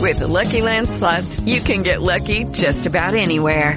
With the Lucky Land slots, you can get lucky just about anywhere.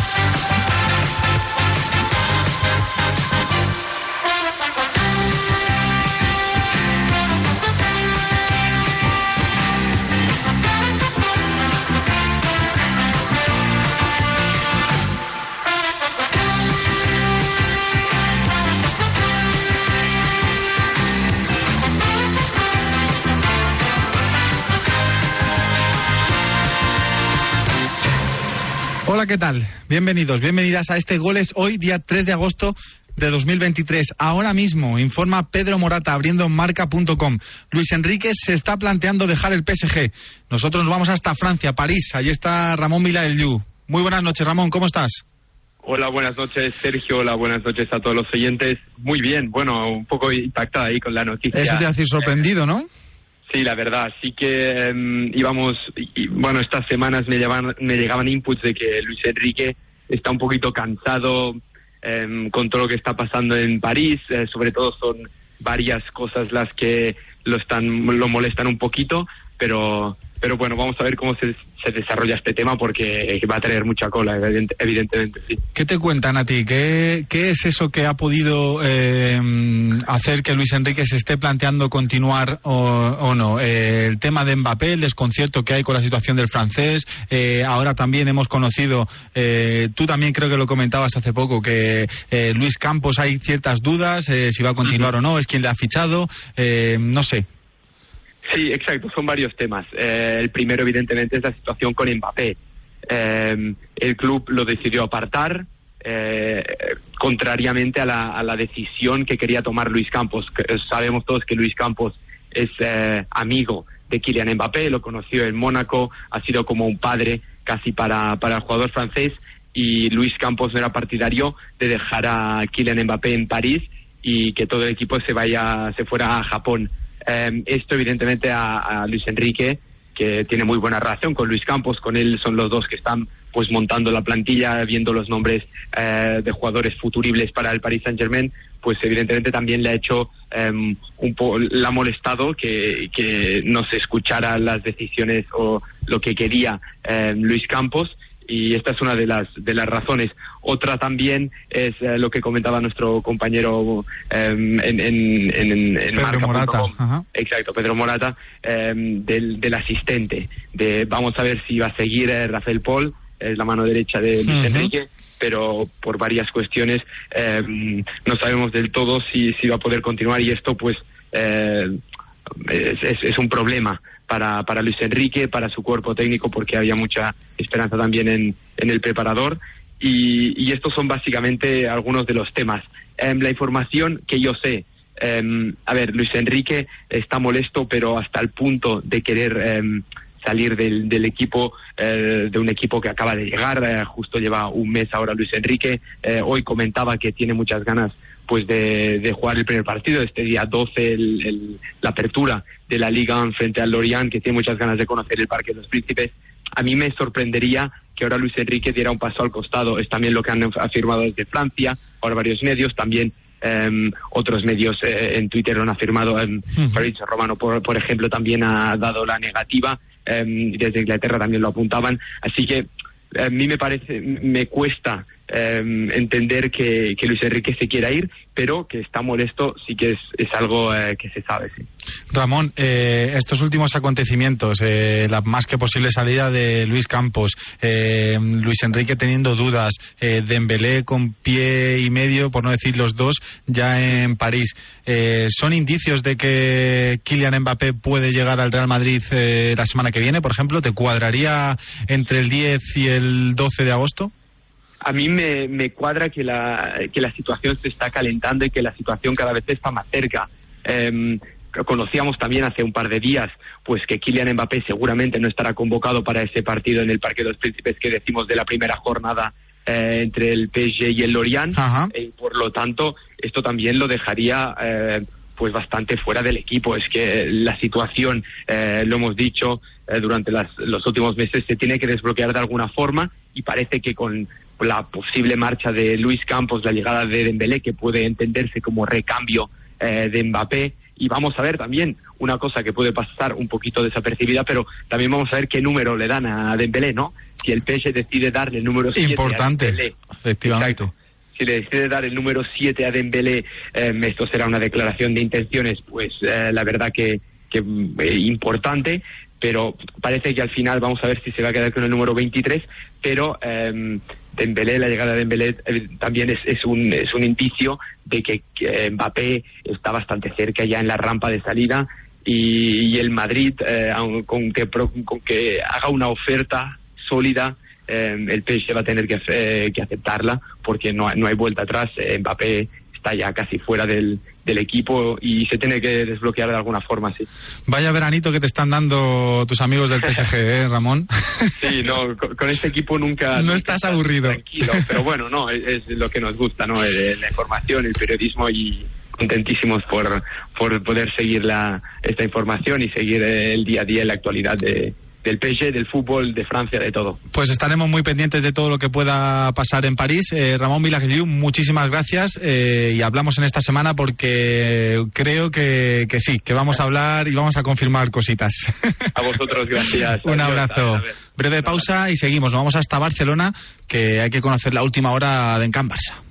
Hola, ¿qué tal? Bienvenidos, bienvenidas a este Goles hoy, día 3 de agosto de 2023. Ahora mismo, informa Pedro Morata abriendo marca.com. Luis Enrique se está planteando dejar el PSG. Nosotros nos vamos hasta Francia, París. Allí está Ramón Vila del Yu. Muy buenas noches, Ramón, ¿cómo estás? Hola, buenas noches, Sergio. Hola, buenas noches a todos los oyentes. Muy bien, bueno, un poco impactada ahí con la noticia. Eso te hace sorprendido, ¿no? Sí, la verdad, sí que em, íbamos, y, bueno, estas semanas me llegaban, me llegaban inputs de que Luis Enrique está un poquito cansado em, con todo lo que está pasando en París, eh, sobre todo son varias cosas las que lo están, lo molestan un poquito, pero pero bueno, vamos a ver cómo se, se desarrolla este tema porque va a tener mucha cola, evident, evidentemente, sí. ¿Qué te cuentan a ti? ¿Qué, qué es eso que ha podido eh, hacer que Luis Enrique se esté planteando continuar o, o no? Eh, el tema de Mbappé, el desconcierto que hay con la situación del francés. Eh, ahora también hemos conocido, eh, tú también creo que lo comentabas hace poco, que eh, Luis Campos hay ciertas dudas eh, si va a continuar o no, es quien le ha fichado. Eh, no sé. Sí, exacto, son varios temas. Eh, el primero, evidentemente, es la situación con Mbappé. Eh, el club lo decidió apartar, eh, contrariamente a la, a la, decisión que quería tomar Luis Campos. Que, sabemos todos que Luis Campos es eh, amigo de Kylian Mbappé, lo conoció en Mónaco, ha sido como un padre casi para, para el jugador francés y Luis Campos no era partidario de dejar a Kylian Mbappé en París y que todo el equipo se vaya, se fuera a Japón. Eh, esto evidentemente a, Luis Enrique, que tiene muy buena relación con Luis Campos, con él son los dos que están pues montando la plantilla, viendo los nombres eh, de jugadores futuribles para el Paris Saint Germain, pues evidentemente también le ha hecho eh, un poco, le ha molestado que, que no se escuchara las decisiones o lo que quería eh, Luis Campos y esta es una de las de las razones. Otra también es eh, lo que comentaba nuestro compañero eh, en, en, en, en Pedro Morata. Ajá. Exacto, Pedro Morata, eh, del, del, asistente. De, vamos a ver si va a seguir eh, Rafael Paul, es la mano derecha de Luis. Enrique, pero por varias cuestiones no sabemos del todo si, si va a poder continuar y esto pues es, es, es un problema para, para Luis Enrique, para su cuerpo técnico, porque había mucha esperanza también en, en el preparador. Y, y, estos son básicamente algunos de los temas. Eh, la información que yo sé, eh, a ver, Luis Enrique está molesto, pero hasta el punto de querer eh, salir del, del equipo, eh, de un equipo que acaba de llegar, eh, justo lleva un mes ahora Luis Enrique. Eh, hoy comentaba que tiene muchas ganas pues de, de, jugar el primer partido, este día 12, el, el, la apertura de la liga frente al Lorient, que tiene muchas ganas de conocer el Parque de los Príncipes. A mí me sorprendería que ahora Luis Enrique diera un paso al costado. Es también lo que han afirmado desde Francia, ahora varios medios, también um, otros medios eh, en Twitter lo han afirmado. Um, uh -huh. Fabrizio Romano, por, por, ejemplo, también ha dado la negativa. Um, desde Inglaterra también lo apuntaban. Así que a mí me parece, me cuesta em, entender que, Luis Enrique se quiera ir, pero que está molesto sí que es, algo eh, que se sabe. Ramón, eh, estos últimos acontecimientos, eh, la más que posible salida de Luis Campos, Luis Enrique teniendo dudas, Dembélé con pie y medio, por no decir los dos, ya en París, ¿son indicios de que Kylian Mbappé puede llegar al Real Madrid la semana que viene, por ejemplo? ¿Te cuadraría entre el 10 y el 12 de agosto? A mí me, me cuadra que la, que la situación se está calentando y que la situación cada vez está más cerca. Eh, conocíamos también hace un par de días pues que Kylian Mbappé seguramente no estará convocado para ese partido en el Parque de los Príncipes que decimos de la primera jornada eh, entre el PSG y el Lorient. Y por lo tanto esto también lo dejaría eh, pues bastante fuera del equipo. Es que la situación eh, lo hemos dicho eh, durante las, los últimos meses se tiene que desbloquear de alguna forma y parece que con la posible marcha de Luis Campos, la llegada de Dembélé, que puede entenderse como recambio eh, de Mbappé. Y vamos a ver también una cosa que puede pasar un poquito desapercibida, pero también vamos a ver qué número le dan a Dembélé, ¿no? Si el PSG decide darle el número 7 Importante, a Dembélé, efectivamente. Si le decide dar el número 7 a Dembélé, eh, esto será una declaración de intenciones, pues eh, la verdad que, que importante pero parece que al final vamos a ver si se va a quedar con el número 23, pero eh, Dembélé, la llegada de Dembélé eh, también es, es, un, es un indicio de que, Mbappé está bastante cerca ya en la rampa de salida y, el Madrid, eh, con, que, con que haga una oferta sólida, eh, el PSG va a tener que, que aceptarla porque no, no hay vuelta atrás. Mbappé está ya casi fuera del, del equipo y se tiene que desbloquear de alguna forma, sí. Vaya veranito que te están dando tus amigos del PSG, ¿eh, Ramón? sí, no, con, este equipo nunca... No estás aburrido. Tranquilo, pero bueno, no, es, lo que nos gusta, ¿no? La información, el periodismo y contentísimos por, por poder seguir la, esta información y seguir el día a día en la actualidad de, del PSG, del fútbol, de Francia, de todo. Pues estaremos muy pendientes de todo lo que pueda pasar en París. Eh, Ramón Vilagediu, muchísimas gracias eh, y hablamos en esta semana porque creo que, que, sí, que vamos a hablar y vamos a confirmar cositas. A vosotros, gracias. Un abrazo. Breve pausa y seguimos. Nos vamos hasta Barcelona, que hay que conocer la última hora de Encamp Barça.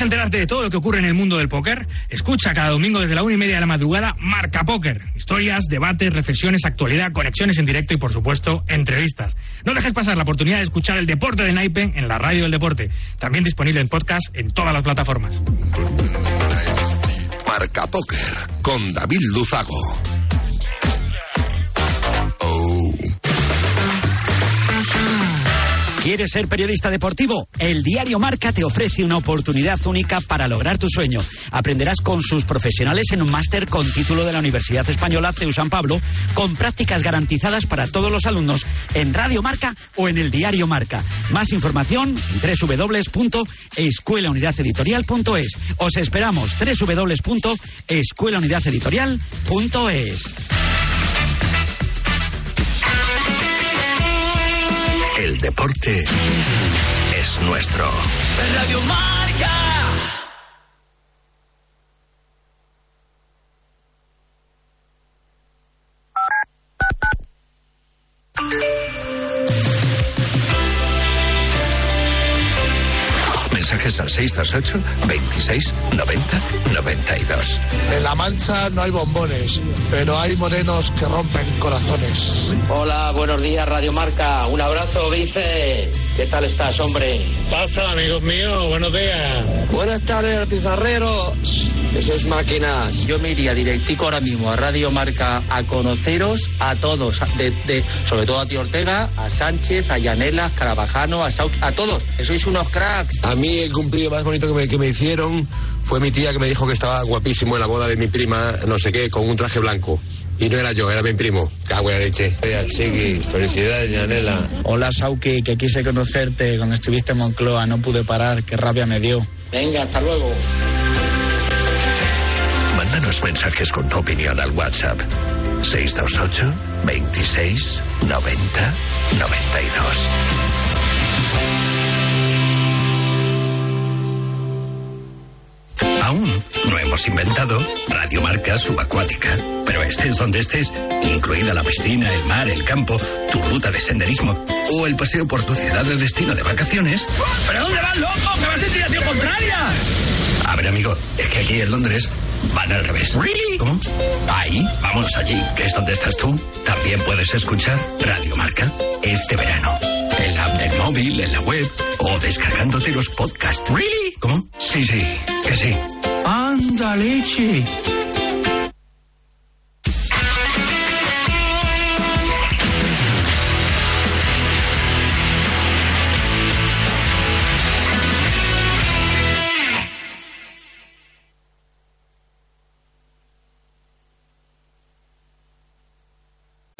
¿Quieres enterarte de todo lo que ocurre en el mundo del póker? Escucha cada domingo desde la una y media de la madrugada Marca Póker. Historias, debates, reflexiones, actualidad, conexiones en directo y, por supuesto, entrevistas. No dejes pasar la oportunidad de escuchar el deporte de Naipen en la radio del deporte. También disponible en podcast en todas las plataformas. Marca Póker con David Luzago. ¿Quieres ser periodista deportivo? El diario Marca te ofrece una oportunidad única para lograr tu sueño. Aprenderás con sus profesionales en un máster con título de la Universidad Española CEU San Pablo, con prácticas garantizadas para todos los alumnos en Radio Marca o en el diario Marca. Más información en www.escuelaunidadeditorial.es. Os esperamos www.escuelaunidadeditorial.es. deporte es nuestro. Radio Marca. Mensajes al 628 26 90 92. En La Mancha no hay bombones, pero hay morenos que rompen corazones. Hola, buenos días, Radio Marca. Un abrazo, Vice. ¿Qué tal estás, hombre? Pasa, amigos míos. Buenos días. Buenas tardes, pizarreros. Esas máquinas. Yo me iría directico ahora mismo a Radio Marca a conoceros a todos, de, sobre todo a Tío Ortega, a Sánchez, a Yanela, Carabajano, a Sauk, a todos. Que sois unos cracks. A mí el cumplido más bonito que me, que me hicieron fue mi tía que me dijo que estaba guapísimo en la boda de mi prima, no sé qué, con un traje blanco. Y no era yo, era mi primo. Cago en la leche. Hola, Chiqui. Felicidades, Yanela. Hola, Sauki, que quise conocerte cuando estuviste en Moncloa. No pude parar, qué rabia me dio. Venga, hasta luego. Mándanos mensajes con tu opinión al WhatsApp. 628 26 90 92. Aún no hemos inventado Radio Marca Subacuática. Pero estés donde estés, incluida la piscina, el mar, el campo, tu ruta de senderismo o el paseo por tu ciudad de destino de vacaciones. ¿Pero dónde vas, loco? ¡Que vas en dirección contraria! A ver, amigo, es que aquí en Londres van al revés. ¿Really? ¿Cómo? Ahí, vamos allí, que es donde estás tú. También puedes escuchar Radio Marca este verano. En la app del móvil, en la web o descargándote los podcasts. ¿Really? ¿Cómo? Sí, sí, que sí. ¡Anda, leche!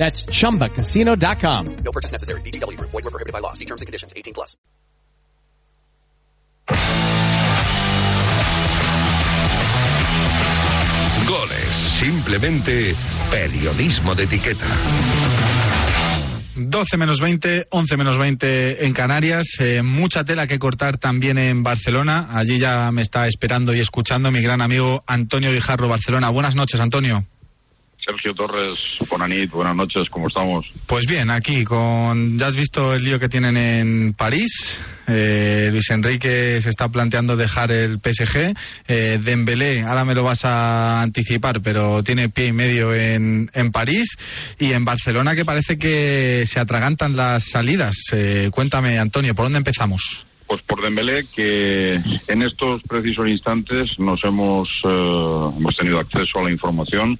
That's chumbacasino.com. No purchase necessary. VGW Group. Void were prohibited by law. See terms and conditions. 18 plus. Goles, simplemente periodismo de etiqueta. 12 menos 20, 11 menos 20 en Canarias. Eh, mucha tela que cortar también en Barcelona. Allí ya me está esperando y escuchando mi gran amigo Antonio Guijarro, Barcelona. Buenas noches, Antonio. Sergio Torres, Bonanit, buenas noches, ¿cómo estamos? Pues bien, aquí con ya has visto el lío que tienen en París. Eh, Luis Enrique se está planteando dejar el PSG. Eh, Dembélé, ahora me lo vas a anticipar, pero tiene pie y medio en, en París y en Barcelona que parece que se atragantan las salidas. Eh, cuéntame, Antonio, ¿por dónde empezamos? Pues por Dembélé, que en estos precisos instantes nos hemos eh, hemos tenido acceso a la información.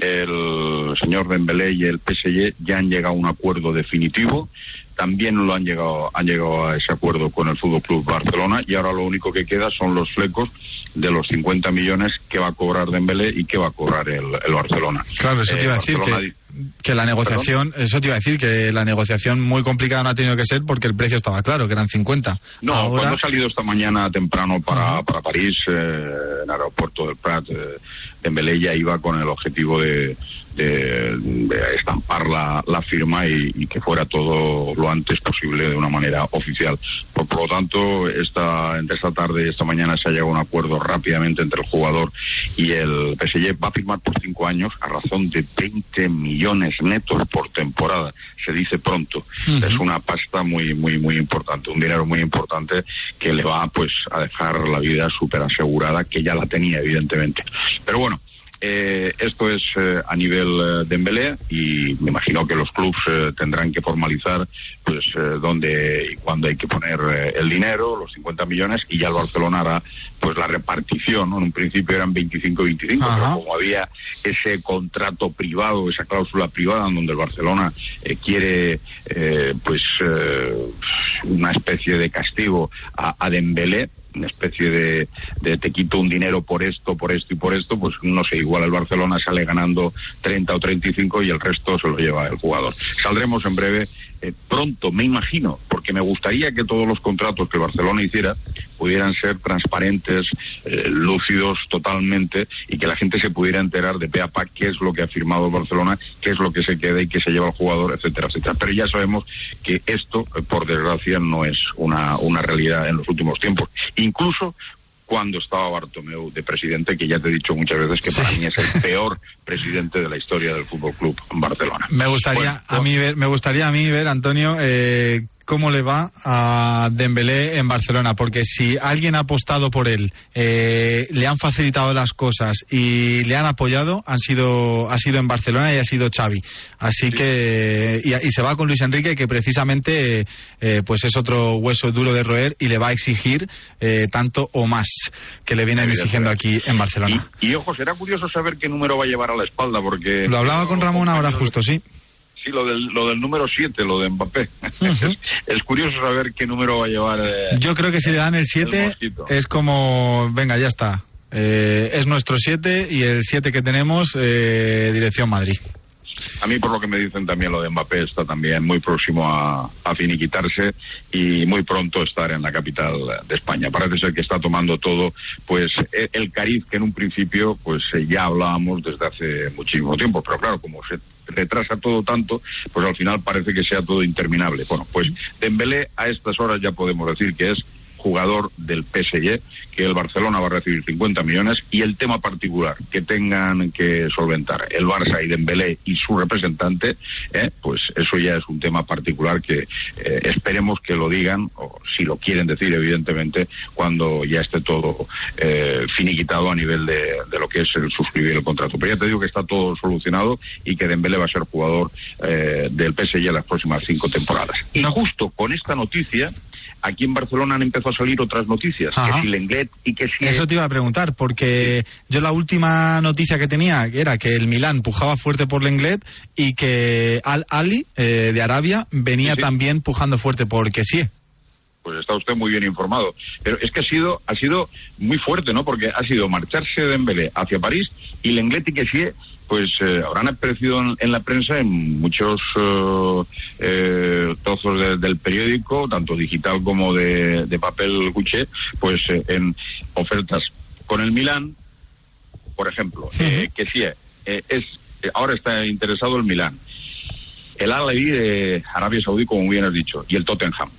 El señor Dembélé y el PSG ya han llegado a un acuerdo definitivo. También lo han llegado han llegado a ese acuerdo con el Fútbol Club Barcelona y ahora lo único que queda son los flecos de los 50 millones que va a cobrar Dembélé y que va a cobrar el, el Barcelona. Claro, eso te Eh, iba a decir Barcelona que, que la negociación, eso te iba a decir que la negociación muy complicada no ha tenido que ser porque el precio estaba claro, que eran 50. No, Ahora, cuando he salido esta mañana temprano para, para París, eh, en el aeropuerto del Prat, eh, Dembélé ya iba con el objetivo de, de- de estampar la, la firma y, y que fuera todo lo antes posible de una manera oficial. Por, por lo tanto, esta, entre esta tarde y esta mañana se ha llegado a un acuerdo rápidamente entre el jugador y el PSG. Va a firmar por cinco años a razón de 20 millones netos por temporada. Se dice pronto. Es una pasta muy, muy, muy importante, un dinero muy importante que le va pues a dejar la vida súper asegurada, que ya la tenía evidentemente. Pero bueno, eh, esto es eh, a nivel eh, Dembélé y me imagino que los clubes eh, tendrán que formalizar pues eh, dónde y cuándo hay que poner el dinero, los 50 millones y ya el Barcelona hará pues la repartición, ¿no? En un principio eran 25-25, pero como había ese contrato privado, esa cláusula privada en donde el Barcelona eh, quiere eh, pues eh, una especie de castigo a, a Dembélé, una especie de, de te quito un dinero por esto, por esto y por esto, pues no sé, igual el Barcelona sale ganando 30 o 35 y el resto se lo lleva el jugador. Saldremos en breve, eh, pronto, me imagino, porque me gustaría que todos los contratos que el Barcelona hiciera pudieran ser transparentes, eh, lúcidos totalmente y que la gente se pudiera enterar de pe a qué es lo que ha firmado el Barcelona, qué es lo que se queda y qué se lleva el jugador, etcétera, etcétera. Pero ya sabemos que esto, eh, por desgracia, no es una, una realidad en los últimos tiempos. Incluso cuando estaba Bartomeu de presidente, que ya te he dicho muchas veces que para mí es el peor presidente de la historia del Fútbol Club Barcelona. Me gustaría Bueno, a mí ver, me gustaría a mí ver Antonio eh, cómo le va a Dembélé en Barcelona, porque si alguien ha apostado por él, eh, le han facilitado las cosas y le han apoyado, han sido ha sido en Barcelona y ha sido Xavi. Así que y, y se va con Luis Enrique que precisamente eh, pues es otro hueso duro de roer y le va a exigir eh, tanto o más que le vienen exigiendo aquí en Barcelona. Y ojo, será curioso saber qué número va a llevar a la espalda, porque... Lo hablaba con Ramón ahora justo, sí. Sí, lo del, lo del número 7, lo de Mbappé. es, es curioso saber qué número va a llevar. eh, Yo creo que si le dan el 7 mosquito. es como, venga, ya está. Eh, es nuestro 7 y el 7 que tenemos, eh, dirección Madrid. A mí, por lo que me dicen también, lo de Mbappé está también muy próximo a, a finiquitarse y muy pronto estar en la capital de España. Parece ser que está tomando todo, pues, e- el cariz que en un principio, pues, eh, ya hablábamos desde hace muchísimo tiempo. Pero claro, como se retrasa todo tanto, pues al final parece que sea todo interminable. Bueno, pues Dembélé a estas horas ya podemos decir que es jugador del PSG, que el Barcelona va a recibir 50 millones y el tema particular que tengan que solventar el Barça y Dembélé y su representante, eh, pues eso ya es un tema particular que eh, esperemos que lo digan, o si lo quieren decir evidentemente, cuando ya esté todo eh, finiquitado a nivel de, de lo que es el suscribir el contrato. Pero ya te digo que está todo solucionado y que Dembélé va a ser jugador del PSG en las próximas cinco temporadas. Y justo con esta noticia, aquí en Barcelona han empezado a salir otras noticias, Ajá. que si Lenglet y que si... Eso te iba a preguntar, porque yo la última noticia que tenía era que el Milán pujaba fuerte por Lenglet y que Al Ali eh, de Arabia venía también pujando fuerte por Kessie. Pues está usted muy bien informado. Pero es que ha sido, ha sido muy fuerte, ¿no? Porque ha sido marcharse Dembélé hacia París y Lenglet y Kessie pues eh, habrán aparecido en, en la prensa en muchos eh, eh, trozos de- del periódico, tanto digital como de, de papel cuché, pues eh, en ofertas con el Milán, por ejemplo, eh, que sí, es, ahora está interesado el Milán, el al de Arabia Saudí, como bien has dicho, y el Tottenham.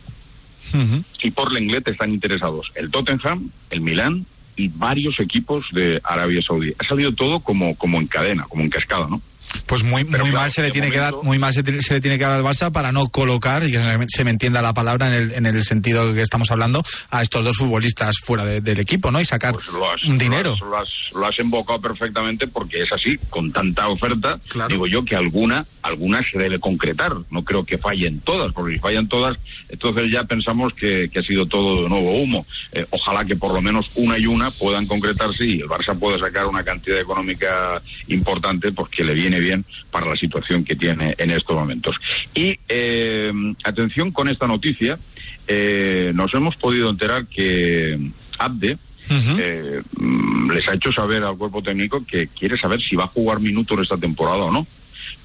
Y por Lenglet están interesados el Tottenham, el Milán y varios equipos de Arabia Saudí. Ha salido todo como, como en cadena, como en cascada, ¿no? Pues muy, muy claro, mal se le tiene que dar, muy mal se, le tiene que dar al Barça para no colocar y que se me- entienda la palabra en el, en el sentido que estamos hablando a estos dos futbolistas fuera de- del equipo, ¿no? Y sacar Pues lo has, un dinero. Lo has, lo has- embocado perfectamente porque es así, con tanta oferta, digo yo que alguna, alguna se debe concretar. No creo que fallen todas, porque si fallan todas, entonces ya pensamos que, que ha sido todo de nuevo humo. Eh, ojalá que por lo menos una y una puedan concretarse y el Barça pueda sacar una cantidad económica importante porque le viene bien para la situación que tiene en estos momentos. Y eh, atención con esta noticia, eh, nos hemos podido enterar que Abde, eh, mm, les ha hecho saber al cuerpo técnico que quiere saber si va a jugar minutos esta temporada o no.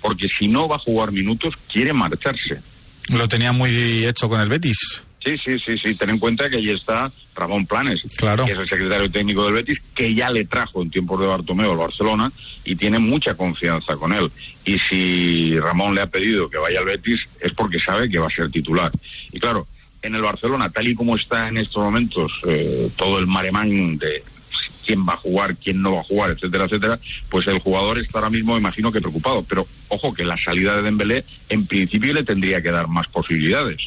Porque si no va a jugar minutos, quiere marcharse. Lo tenía muy hecho con el Betis. Sí, sí, sí, sí. Ten en cuenta que ahí está Ramón Planes, Claro. que es el secretario técnico del Betis, que ya le trajo en tiempos de Bartomeu al Barcelona y tiene mucha confianza con él. Y si Ramón le ha pedido que vaya al Betis es porque sabe que va a ser titular. Y claro, en el Barcelona, tal y como está en estos momentos eh, todo el maremán de quién va a jugar, quién no va a jugar, etcétera, etcétera, pues el jugador está ahora mismo, imagino que preocupado. Pero ojo que la salida de Dembélé en principio le tendría que dar más posibilidades.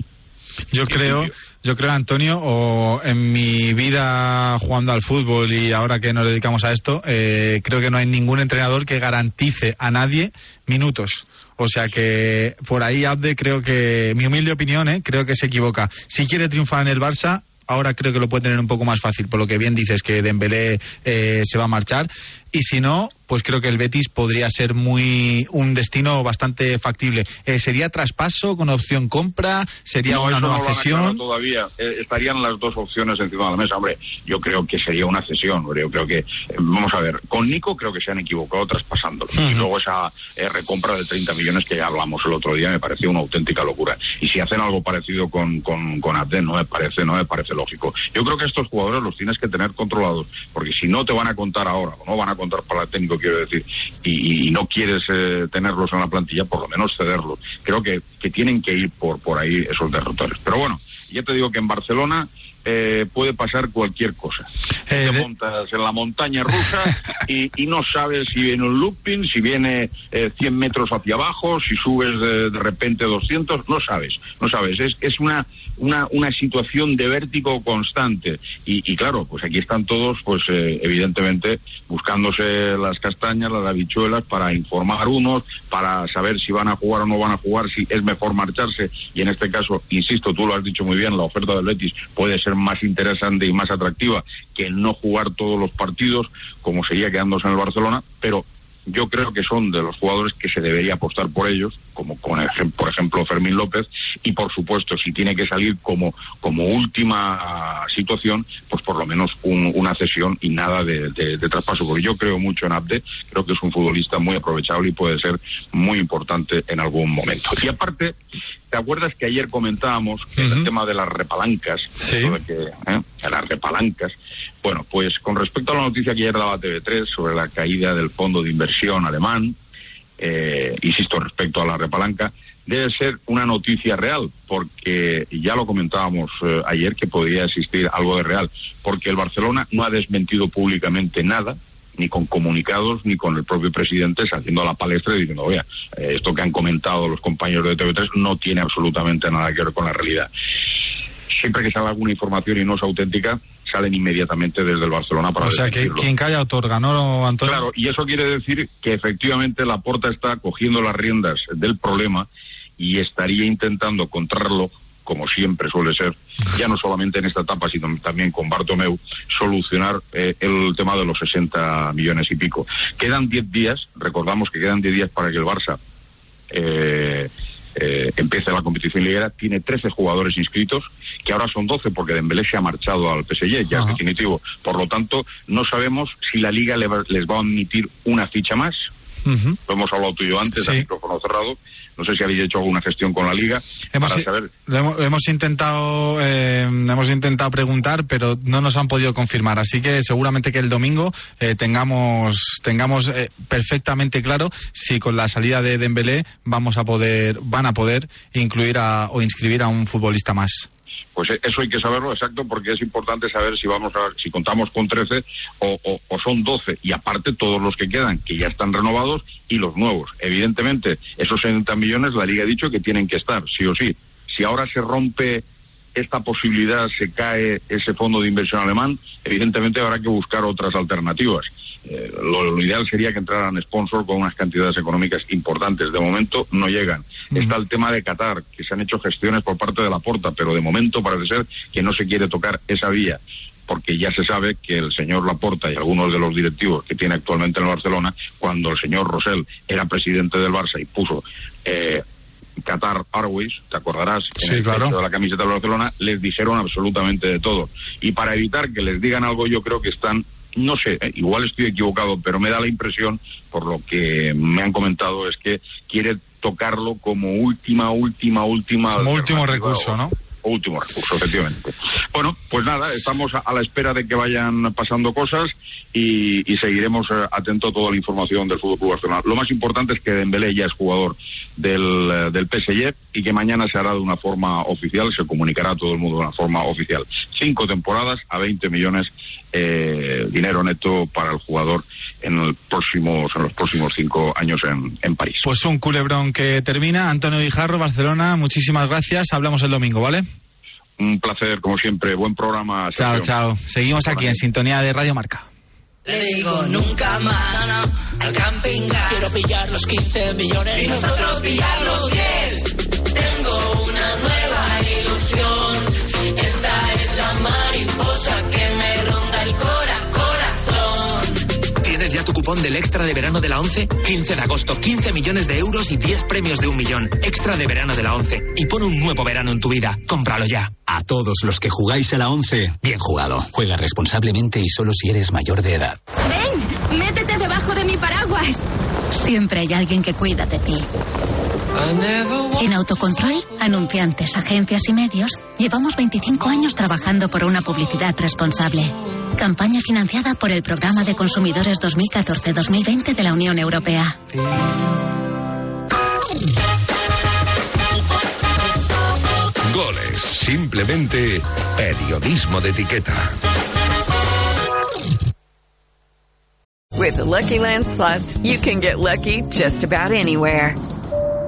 Yo creo, yo creo, Antonio, o en mi vida jugando al fútbol y ahora que nos dedicamos a esto, eh, creo que no hay ningún entrenador que garantice a nadie minutos. O sea que por ahí Abde creo que, mi humilde opinión, eh, creo que se equivoca. Si quiere triunfar en el Barça, ahora creo que lo puede tener un poco más fácil, por lo que bien dices que Dembélé eh, se va a marchar. Y si no, pues creo que el Betis podría ser muy un destino bastante factible. Eh, ¿Sería traspaso con opción compra? ¿Sería No, una no nueva aclarado cesión? todavía. Eh, estarían las dos opciones encima de la mesa. Hombre, yo creo que sería una cesión. Yo creo que, eh, vamos a ver, con Nico creo que se han equivocado traspasándolo. Y luego esa recompra de 30 millones que ya hablamos el otro día me pareció una auténtica locura. Y si hacen algo parecido con, con, con no me parece, no me parece lógico. Yo creo que estos jugadores los tienes que tener controlados, porque si no te van a contar ahora, o no van a contar para quiero decir, y, y no quieres eh, tenerlos en la plantilla, por lo menos cederlos. Creo que, que tienen que ir por, por ahí esos derroteros. Pero bueno, ya te digo que en Barcelona eh, puede pasar cualquier cosa. te montas en la montaña rusa y, y no sabes si viene un looping, si viene eh, 100 metros hacia abajo, si subes de, de repente 200, no sabes, no sabes. Es, es una, una, una situación de vértigo constante. Y, y claro, pues aquí están todos, pues eh, evidentemente, buscándose las castañas, las habichuelas, para informar unos, para saber si van a jugar o no van a jugar, si es mejor marcharse. Y en este caso, insisto, tú lo has dicho muy bien, la oferta del Betis puede ser más interesante y más atractiva que no jugar todos los partidos, como sería quedándose en el Barcelona, pero yo creo que son de los jugadores que se debería apostar por ellos, como con por ejemplo Fermín López, y por supuesto, si tiene que salir como, como última situación, pues por lo menos un- una cesión y nada de, de- de traspaso, porque yo creo mucho en Abde, creo que es un futbolista muy aprovechable y puede ser muy importante en algún momento. Y aparte, ¿te acuerdas que ayer comentábamos que el tema de las repalancas, eso de que, ¿eh? de las repalancas, bueno, pues con respecto a la noticia que ayer daba TV3 sobre la caída del fondo de inversión alemán, eh, insisto, respecto a la repalanca, debe ser una noticia real, porque ya lo comentábamos eh, ayer que podría existir algo de real, porque el Barcelona no ha desmentido públicamente nada, ni con comunicados, ni con el propio presidente saliendo a la palestra y diciendo, oye, eh, esto que han comentado los compañeros de TV3 no tiene absolutamente nada que ver con la realidad. Siempre que sale alguna información y no es auténtica, salen inmediatamente desde el Barcelona para O sea, que quien calla otorga, ¿no, Antonio? Claro, y eso quiere decir que efectivamente la Porta está cogiendo las riendas del problema y estaría intentando contrarlo, como siempre suele ser, ya no solamente en esta etapa, sino también con Bartomeu, solucionar eh, el tema de los 60 millones y pico. Quedan 10 días, recordamos que quedan 10 días para que el Barça eh, eh, empiece la competición liguera, tiene 13 jugadores inscritos, que ahora son 12 porque Dembélé se ha marchado al PSG, ya es definitivo. Por lo tanto, no sabemos si la Liga le va- les va a admitir una ficha más. Lo hemos hablado tú y yo antes, Sí. a micrófono cerrado. No sé si habéis hecho alguna gestión con la Liga Hemos, para saber. lo hemos, lo hemos intentado eh, hemos intentado preguntar pero no nos han podido confirmar así que seguramente que el domingo eh, tengamos tengamos eh, perfectamente claro si con la salida de Dembélé vamos a poder van a poder incluir a, o inscribir a un futbolista más Pues eh, eso hay que saberlo exacto porque es importante saber si vamos a si contamos con 13 o, o- o son 12 y aparte todos los que quedan que ya están renovados y los nuevos. Evidentemente, esos 60 millones la liga ha dicho que tienen que estar sí o sí. Si ahora se rompe esta posibilidad, se cae ese fondo de inversión alemán, evidentemente habrá que buscar otras alternativas. Eh, lo, lo ideal sería que entraran sponsors con unas cantidades económicas importantes. De momento no llegan. Está el tema de Qatar, que se han hecho gestiones por parte de la Porta, pero de momento parece ser que no se quiere tocar esa vía porque ya se sabe que el señor Laporta y algunos de los directivos que tiene actualmente en el Barcelona, cuando el señor Rosell era presidente del Barça y puso eh, Qatar Airways, te acordarás, en Sí, el claro. de la camiseta del Barcelona, les dijeron absolutamente de todo. Y para evitar que les digan algo, yo creo que están, no sé, eh, igual estoy equivocado, pero me da la impresión, por lo que me han comentado, es que quiere tocarlo como última, última, última. como último recurso último recurso, efectivamente. Bueno, pues nada, estamos a, la espera de que vayan pasando cosas y, y seguiremos eh, atentos a toda la información del Fútbol Club Barcelona. Lo más importante es que Dembélé ya es jugador del, eh, del PSG y que mañana se hará de una forma oficial, se comunicará a todo el mundo de una forma oficial. Cinco temporadas a 20 millones eh, dinero neto para el jugador en, el próximos, en los próximos cinco años en, en París. pues un culebrón que termina Antonio Guijarro Barcelona muchísimas gracias hablamos el domingo ¿vale? Un placer, como siempre. Buen programa. chao Sergio. chao seguimos aquí en sintonía de Radio Marca Le digo nunca más al camping gas. Quiero pillar los 15 millones y nosotros pillar los 10. ¿Tienes ya tu cupón del extra de verano de la 11? 15 de agosto, 15 millones de euros y 10 premios de un millón. Extra de verano de la 11. Y pon un nuevo verano en tu vida. Cómpralo ya. A todos los que jugáis a la 11, bien jugado. Juega responsablemente y solo si eres mayor de edad. ¡Ven! ¡Métete debajo de mi paraguas! Siempre hay alguien que cuida de ti. En Autocontrol, anunciantes, agencias y medios, llevamos 25 años trabajando por una publicidad responsable. Campaña financiada por el Programa de Consumidores 2014-2020 de la Unión Europea. Goles, simplemente periodismo de etiqueta. With the Lucky Land slots, you can get lucky just about anywhere.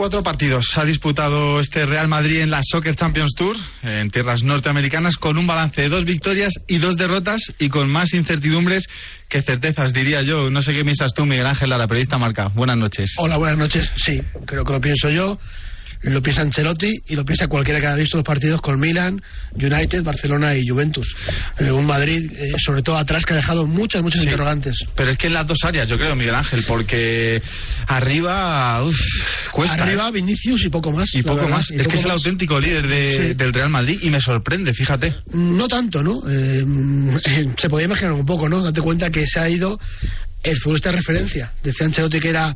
Cuatro partidos ha disputado este Real Madrid en la Soccer Champions Tour en tierras norteamericanas con un balance de dos victorias y dos derrotas y con más incertidumbres que certezas, diría yo. No sé qué piensas tú, Miguel Ángel, la periodista Marca. Buenas noches. Hola, buenas noches. Sí, creo que lo pienso yo lo piensa Ancelotti y lo piensa cualquiera que haya visto los partidos con Milan, United, Barcelona y Juventus. Eh, un Madrid, eh, sobre todo atrás, que ha dejado muchas, muchas interrogantes. Pero es que en las dos áreas, yo creo, Miguel Ángel, porque arriba, uf, cuesta. Arriba, ¿eh? Vinicius y poco más. Y poco verdad, más. y es poco que es el más. auténtico líder de- del Real Madrid y me sorprende, fíjate. No tanto, ¿no? Se podía imaginar un poco, ¿no? Date cuenta que se ha ido el futbolista de referencia. Decía Ancelotti que era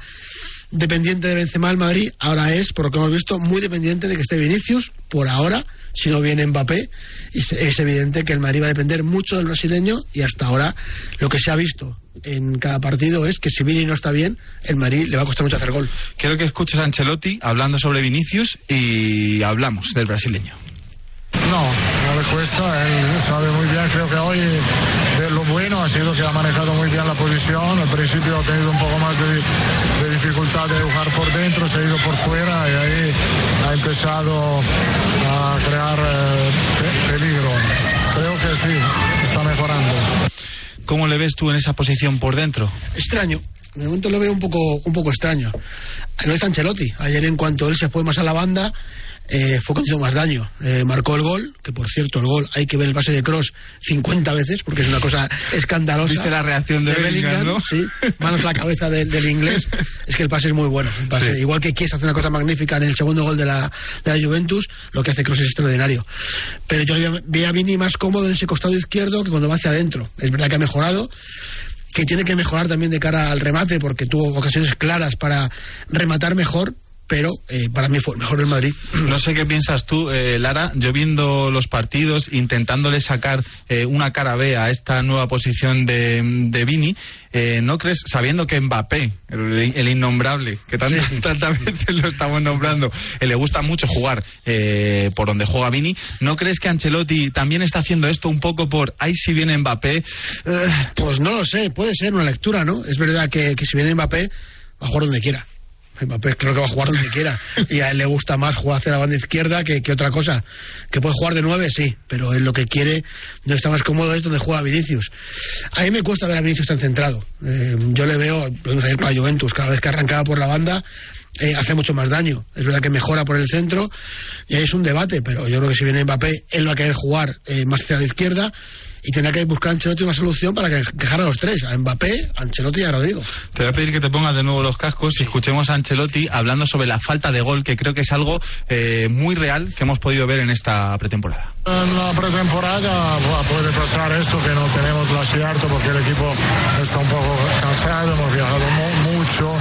dependiente de Benzema el Madrid, ahora es, por lo que hemos visto, muy dependiente de que esté Vinicius, por ahora, si no viene Mbappé, y es evidente que el Madrid va a depender mucho del brasileño y hasta ahora lo que se ha visto en cada partido es que si Vini no está bien, el Madrid le va a costar mucho hacer gol. Quiero que escuches a Ancelotti hablando sobre Vinicius y hablamos del brasileño. No, no le cuesta, él sabe muy bien, creo que hoy bueno ha sido que ha manejado muy bien la posición, al principio ha tenido un poco más de, de dificultad de jugar por dentro, se ha ido por fuera y ahí ha empezado a crear eh, pe- peligro. Creo que sí, está mejorando. ¿Cómo le ves tú en esa posición por dentro? extraño. De momento lo veo un poco, un poco extraño. Lo hizo Ancelotti. Ayer, en cuanto él se fue más a la banda, eh, fue cuando hizo más daño. Eh, marcó el gol, que por cierto, el gol hay que ver el pase de Cross 50 veces, porque es una cosa escandalosa. ¿Viste la reacción de Bellingham, no? Sí, manos a la cabeza del, del inglés. Es que el pase es muy bueno. el pase. Sí. Igual que Kies hace una cosa magnífica en el segundo gol de la, de la Juventus, lo que hace Cross es extraordinario. Pero yo vi a Vini más cómodo en ese costado izquierdo que cuando va hacia adentro. Es verdad que ha mejorado, que tiene que mejorar también de cara al remate porque tuvo ocasiones claras para rematar mejor, pero eh, para mí fue mejor el Madrid. No sé qué piensas tú, eh, Lara, yo viendo los partidos, intentándole sacar eh, una cara B a esta nueva posición de, de Vini, eh, ¿no crees, sabiendo que Mbappé, el, el innombrable, que tantas, veces lo estamos nombrando, eh, le gusta mucho jugar eh, por donde juega Vini, ¿no crees que Ancelotti también está haciendo esto un poco por, ahí si viene Mbappé? Pues no lo sé, puede ser una lectura, ¿no? Es verdad que, que si viene Mbappé, va a jugar donde quiera. Creo que va a jugar donde quiera. Y a él le gusta más jugar hacia la banda izquierda que, que otra cosa. Que puede jugar de nueve, sí, pero él lo que quiere, donde está más cómodo es donde juega Vinicius. A mí me cuesta ver a Vinicius tan centrado. Eh, yo le veo, lo la Juventus, cada vez que arrancaba por la banda, eh, hace mucho más daño. Es verdad que mejora por el centro y ahí es un debate, pero yo creo que si viene Mbappé, él va a querer jugar eh, más hacia la izquierda y tendrá que buscar a Ancelotti una solución para que quejar a los tres, a Mbappé, a Ancelotti y a Rodrigo. Te voy a pedir que te pongas de nuevo los cascos y escuchemos a Ancelotti hablando sobre la falta de gol, que creo que es algo eh, muy real que hemos podido ver en esta pretemporada. En la pretemporada puede pasar esto que no tenemos el acierto porque el equipo está un poco cansado, hemos viajado mu- mucho,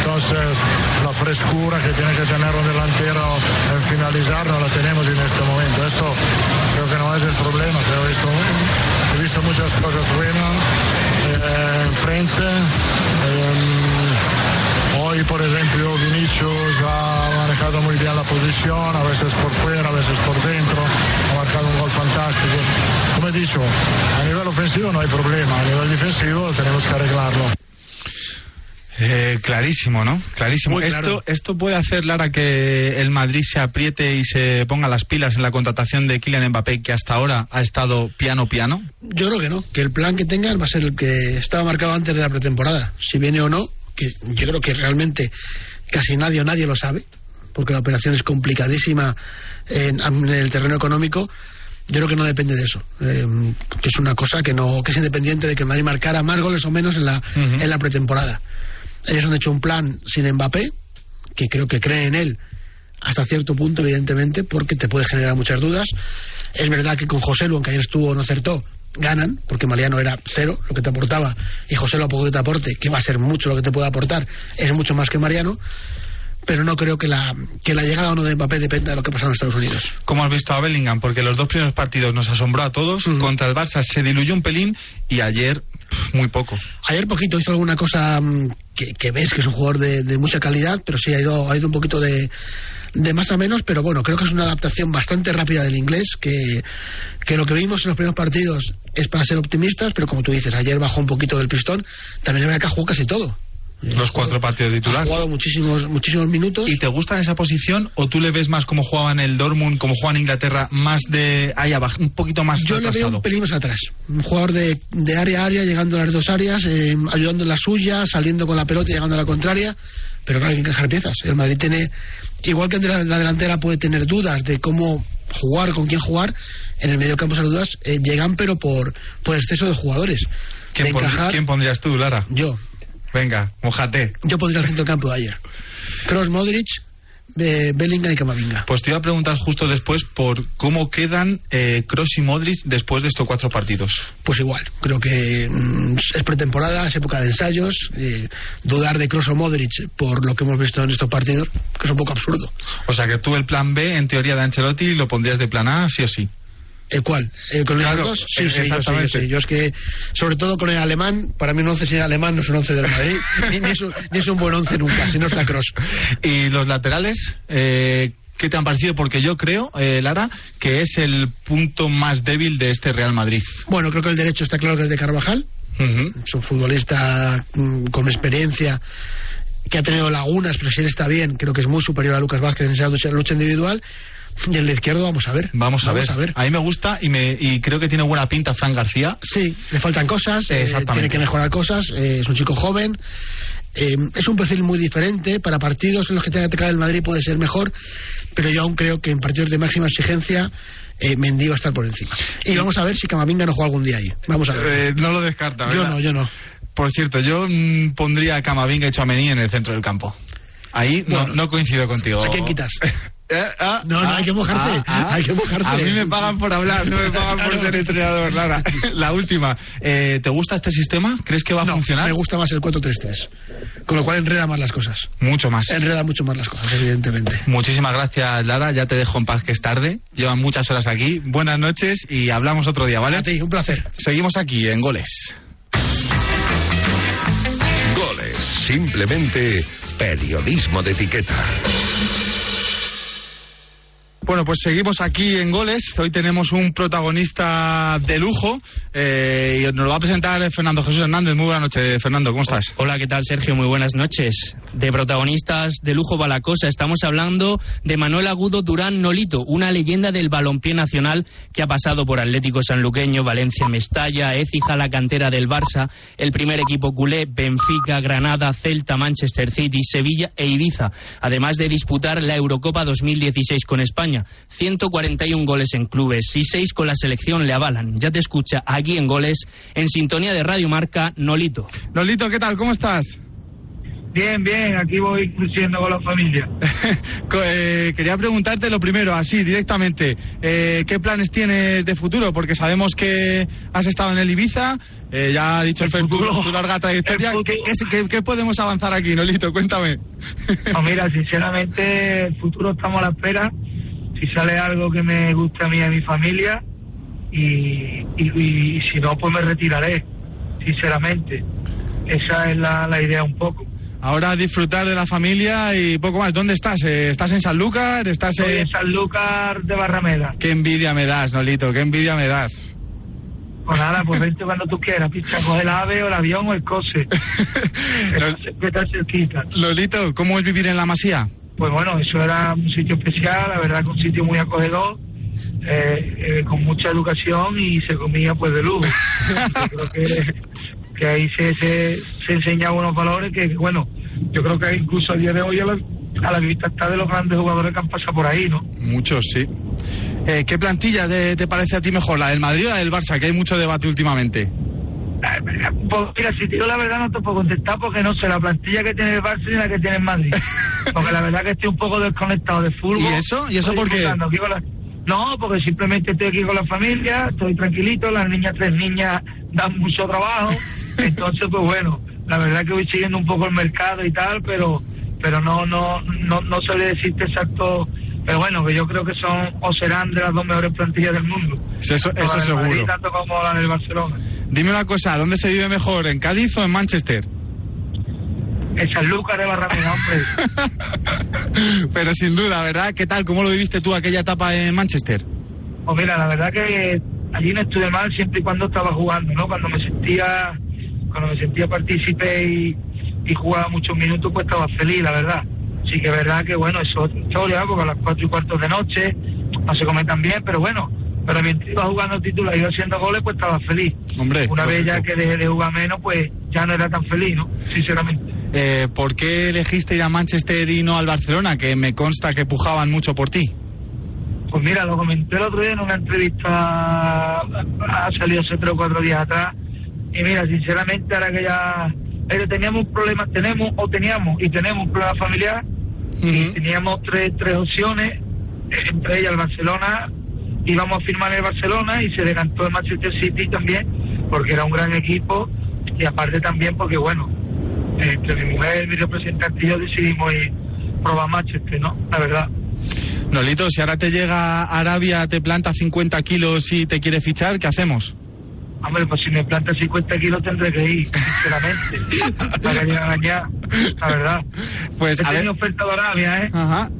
entonces la frescura que tiene que tener un delantero en finalizar no la tenemos en este momento. Esto creo que no es el problema, he visto, visto muchas cosas buenas eh, enfrente. Eh, Hoy, por ejemplo, Vinicius ha manejado muy bien la posición, a veces por fuera, a veces por dentro, ha marcado un gol fantástico. Como he dicho, a nivel ofensivo no hay problema, a nivel defensivo tenemos que arreglarlo. Eh, clarísimo, ¿no? Clarísimo. Muy claro. Esto, esto puede hacer, Lara, que el Madrid se apriete y se ponga las pilas en la contratación de Kylian Mbappé, que hasta ahora ha estado piano piano. Yo creo que no, que el plan que tengan va a ser el que estaba marcado antes de la pretemporada. Si viene o no, que yo creo que realmente casi nadie o nadie lo sabe, porque la operación es complicadísima en, en el terreno económico. Yo creo que no depende de eso, eh, que es una cosa que no que es independiente de que el Madrid marcara más goles o menos en la, en la pretemporada. Ellos han hecho un plan sin Mbappé, que creo que creen en él hasta cierto punto, evidentemente, porque te puede generar muchas dudas. Es verdad que con José Lu, aunque ayer estuvo no acertó, ganan, porque Mariano era cero lo que te aportaba, y José Lu a poco que te aporte, que va a ser mucho lo que te puede aportar, es mucho más que Mariano. pero no creo que la, que la llegada o no de Mbappé dependa de lo que pasa en Estados Unidos. ¿Cómo has visto a Bellingham? Porque los dos primeros partidos nos asombró a todos. Contra el Barça se diluyó un pelín y ayer muy poco. Ayer poquito hizo alguna cosa mm, que, ves que es un jugador de, de mucha calidad, pero sí ha ido, ha ido un poquito de, de más a menos, pero bueno, creo que es una adaptación bastante rápida del inglés, que, que lo que vimos en los primeros partidos es para ser optimistas, pero como tú dices, ayer bajó un poquito del pistón, también es verdad que casi todo. Los cuatro partidos Ha titulares. jugado muchísimos, muchísimos minutos. ¿Y te gusta esa posición o tú le ves más como jugaba en el Dortmund, como juega en Inglaterra, más de ahí abajo, un poquito más Yo le veo un pelín más atrás. Un jugador de, de área a área, llegando a las dos áreas, eh, ayudando en la suya, saliendo con la pelota y llegando a la contraria. Pero claro, hay que encajar piezas. El Madrid tiene, igual que la, la delantera puede tener dudas de cómo jugar, con quién jugar, en el medio campo esas dudas eh, llegan, pero por, por exceso de jugadores. ¿Quién, de encajar, quién pondrías tú, Lara? yo. Venga, mojate. Yo pondría el centro del campo de ayer. Cross Modric, eh, Bellingham y Camavinga. Pues te iba a preguntar justo después por cómo quedan eh, Kroos y Modric después de estos cuatro partidos. Pues igual, creo que mm, es pretemporada, es época de ensayos. eh, dudar de Kroos o Modric por lo que hemos visto en estos partidos, que es un poco absurdo. O sea que tú el plan B, en teoría de Ancelotti, lo pondrías de plan A, sí o sí. ¿El cuál? ¿El con Claro, los dos? Sí, sí, yo, sí, yo sí. Yo es que, sobre todo con el alemán, para mí un once sin alemán no es un once del Madrid, ni, ni es un, ni es un buen once nunca, si no está Kroos. Y los laterales, eh, ¿qué te han parecido? Porque yo creo, eh, Lara, que es el punto más débil de este Real Madrid. Bueno, creo que el derecho está claro que es de Carvajal, es un futbolista mm, con experiencia que ha tenido lagunas, pero si él está bien, creo que es muy superior a Lucas Vázquez en esa lucha individual. Y el de izquierdo, vamos a ver. Vamos a, ver. A mí me gusta y, me, y creo que tiene buena pinta Fran García. Sí, le faltan cosas, eh, tiene que mejorar cosas, eh, es un chico joven, eh, es un perfil muy diferente, para partidos en los que tenga que caer el Madrid puede ser mejor, pero yo aún creo que en partidos de máxima exigencia eh, Mendy va a estar por encima. Y vamos a ver si Camavinga no juega algún día ahí. Vamos a ver. Eh, no lo descarta, yo ¿verdad? no, yo no. Por cierto, yo mm, pondría a Camavinga y Chouameni en el centro del campo. Ahí no, Bueno. no coincido contigo. ¿A quién quitas? Eh, ah, No, no, ah, hay que mojarse, ah, ah. hay que mojarse. A mí me pagan por hablar, no me pagan por ser entrenador, Lara. La última, eh, ¿te gusta este sistema? ¿Crees que va a No, funcionar? me gusta más el 4-3-3, con lo cual enreda más las cosas. Mucho más. Enreda mucho más las cosas, evidentemente. Muchísimas gracias, Lara. Ya te dejo en paz que es tarde. Llevan muchas horas aquí. Buenas noches y hablamos otro día, ¿vale? A ti, un placer. Seguimos aquí en Goles. Goles, simplemente periodismo de etiqueta. Bueno, pues seguimos aquí en Goles. Hoy tenemos un protagonista de lujo eh, y nos lo va a presentar Fernando Jesús Hernández. Muy buenas noches, Fernando. ¿Cómo estás? Hola, ¿qué tal, Sergio? Muy buenas noches. De protagonistas de lujo va la cosa. Estamos hablando de Manuel Agudo Durán Nolito, una leyenda del balompié nacional que ha pasado por Atlético Sanluqueño, Valencia Mestalla, Écija, la cantera del Barça, el primer equipo culé, Benfica, Granada, Celta, Manchester City, Sevilla e Ibiza, además de disputar la Eurocopa 2016 con España. 141 goles en clubes y 6 con la selección le avalan. Ya te escucha aquí en Goles, en sintonía de Radio Marca, Nolito. Nolito, ¿qué tal? ¿Cómo estás? Bien, bien, aquí voy creciendo con la familia. Eh, quería preguntarte lo primero, así directamente, eh, ¿qué planes tienes de futuro? Porque sabemos que has estado en el Ibiza, eh, ya ha dicho el, Fer tu, tu larga trayectoria. ¿Qué, qué, qué- qué podemos avanzar aquí, Nolito? Cuéntame. No, mira, sinceramente, el futuro estamos a la espera. Si sale algo que me guste a mí y a mi familia, y, y- y si no, pues me retiraré, sinceramente. Esa es la, la idea un poco. Ahora disfrutar de la familia y poco más. ¿Dónde estás? Eh, ¿Estás en Sanlúcar? ¿Estás Estoy en... en Sanlúcar de Barrameda. Qué envidia me das, Nolito, qué envidia me das. Pues nada, pues vente cuando tú quieras, picha, coge el ave o el avión o el coche. que cerquita. Lolito, ¿cómo es vivir en la masía? Pues bueno, eso era un sitio especial, la verdad que un sitio muy acogedor, eh, eh, con mucha educación y se comía pues de lujo. creo que, ahí se, se, se enseñaban unos valores que, bueno, yo creo que incluso a día de hoy a la, a la vista está de los grandes jugadores que han pasado por ahí, ¿no? Muchos, sí. Eh, ¿Qué plantilla te, te parece a ti mejor, la del Madrid o la del Barça? Que hay mucho debate últimamente. Pues mira, si te digo la verdad no te puedo contestar porque no sé la plantilla que tiene el Barça ni la que tiene el Madrid. Porque la verdad que estoy un poco desconectado de fútbol. ¿Y eso? ¿Y eso por qué? No, porque simplemente estoy aquí con la familia, estoy tranquilito, las niñas, tres niñas dan mucho trabajo. Entonces, pues bueno, la verdad que voy siguiendo un poco el mercado y tal, pero pero no, no, no, no suele decirte exacto. Pero bueno, que yo creo que son o serán de las dos mejores plantillas del mundo. Eso, eso la del seguro. Madrid, tanto como la del Barcelona. Dime una cosa, ¿dónde se vive mejor, en Cádiz o en Manchester? En Sanlúcar de Barrameda, hombre. Pero sin duda, ¿verdad? ¿Qué tal? ¿Cómo lo viviste tú aquella etapa en Manchester? Pues mira, la verdad que allí no estuve mal siempre y cuando estaba jugando, ¿no? Cuando me sentía, cuando me sentía partícipe y, y jugaba muchos minutos, pues estaba feliz, la verdad. Sí que es verdad que, bueno, eso es otra historia, porque a las cuatro y cuarto de noche no se come tan bien, pero bueno, pero mientras iba jugando títulos, iba haciendo goles, pues estaba feliz. Hombre, Una vez ya que dejé de jugar menos, pues ya no era tan feliz, ¿no? Sinceramente. Eh, ¿Por qué elegiste ir a Manchester y no al Barcelona? Que me consta que pujaban mucho por ti. Pues mira, lo comenté el otro día en una entrevista, ha salido hace tres o cuatro días atrás, y mira, sinceramente, ahora que ya eh, teníamos un problema, tenemos o teníamos y tenemos un problema familiar, y teníamos tres, tres opciones, eh, entre ellas el Barcelona, íbamos a firmar en el Barcelona y se decantó el Manchester City también, porque era un gran equipo, y aparte también porque, bueno, entre mi mujer, mi representante y yo decidimos ir probar Manchester, ¿no? La verdad. Nolito, si ahora te llega a Arabia, te planta 50 kilos y te quiere fichar, ¿qué hacemos? Hombre, pues si me planta 50 kilos tendré que ir, sinceramente. para que engañar, la verdad. Pues, he a tenido ver. oferta de Arabia, ¿eh?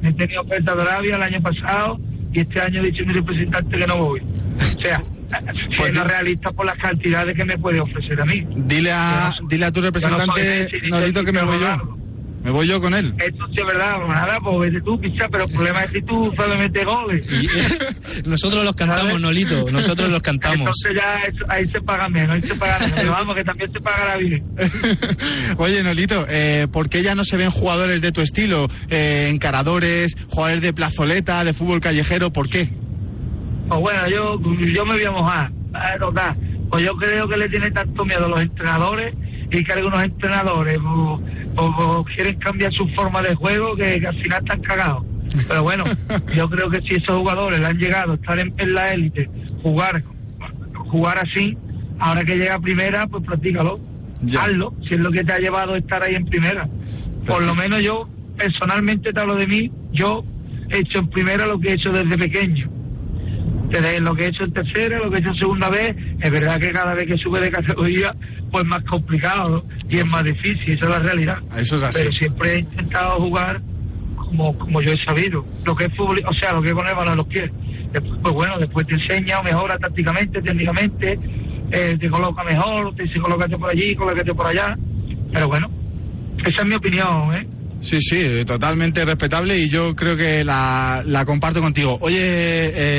He tenido oferta de Arabia el año pasado y este año he dicho a mi representante que no voy. O sea, siendo realista por las cantidades que me puede ofrecer a mí. Dile a, dile a tu representante, Nolito, que me voy yo. Me voy yo con él. Esto sí es verdad, nada, pues vete tú, picha, pero el problema es que tú sabes meter goles. Nosotros los cantamos, Nolito, nosotros los cantamos. Entonces ya eso- ahí se paga menos, ahí se paga menos. Pero vamos, que también se pagará bien. Oye, Nolito, eh, ¿por qué ya no se ven jugadores de tu estilo? Eh, encaradores, jugadores de plazoleta, de fútbol callejero, ¿por qué? Pues bueno, yo, yo me voy a mojar. Ah, total. Pues yo creo que le tiene tanto miedo a los entrenadores y que algunos entrenadores pues, quieren cambiar su forma de juego que, que al final están cagados. Pero bueno, yo creo que si esos jugadores le han llegado a estar en, en la élite, jugar jugar así, ahora que llega a primera, pues practícalo. Hazlo, si es lo que te ha llevado a estar ahí en primera. Por lo menos yo, personalmente te hablo de mí, yo he hecho en primera lo que he hecho desde pequeño. Lo que he hecho en tercera, lo que he hecho en segunda vez, es verdad que cada vez que sube de categoría, pues más complicado y es más difícil, esa es la realidad. Eso es así. Pero siempre he intentado jugar como, como yo he sabido, lo que es fútbol, o sea, lo que es con el balón en los pies. Después, pues bueno, después te enseña mejora tácticamente, técnicamente, eh, te coloca mejor, te dice colócate por allí, colócate por allá. Pero bueno, esa es mi opinión, ¿eh? Sí, sí, totalmente respetable y yo creo que la, la comparto contigo. Oye,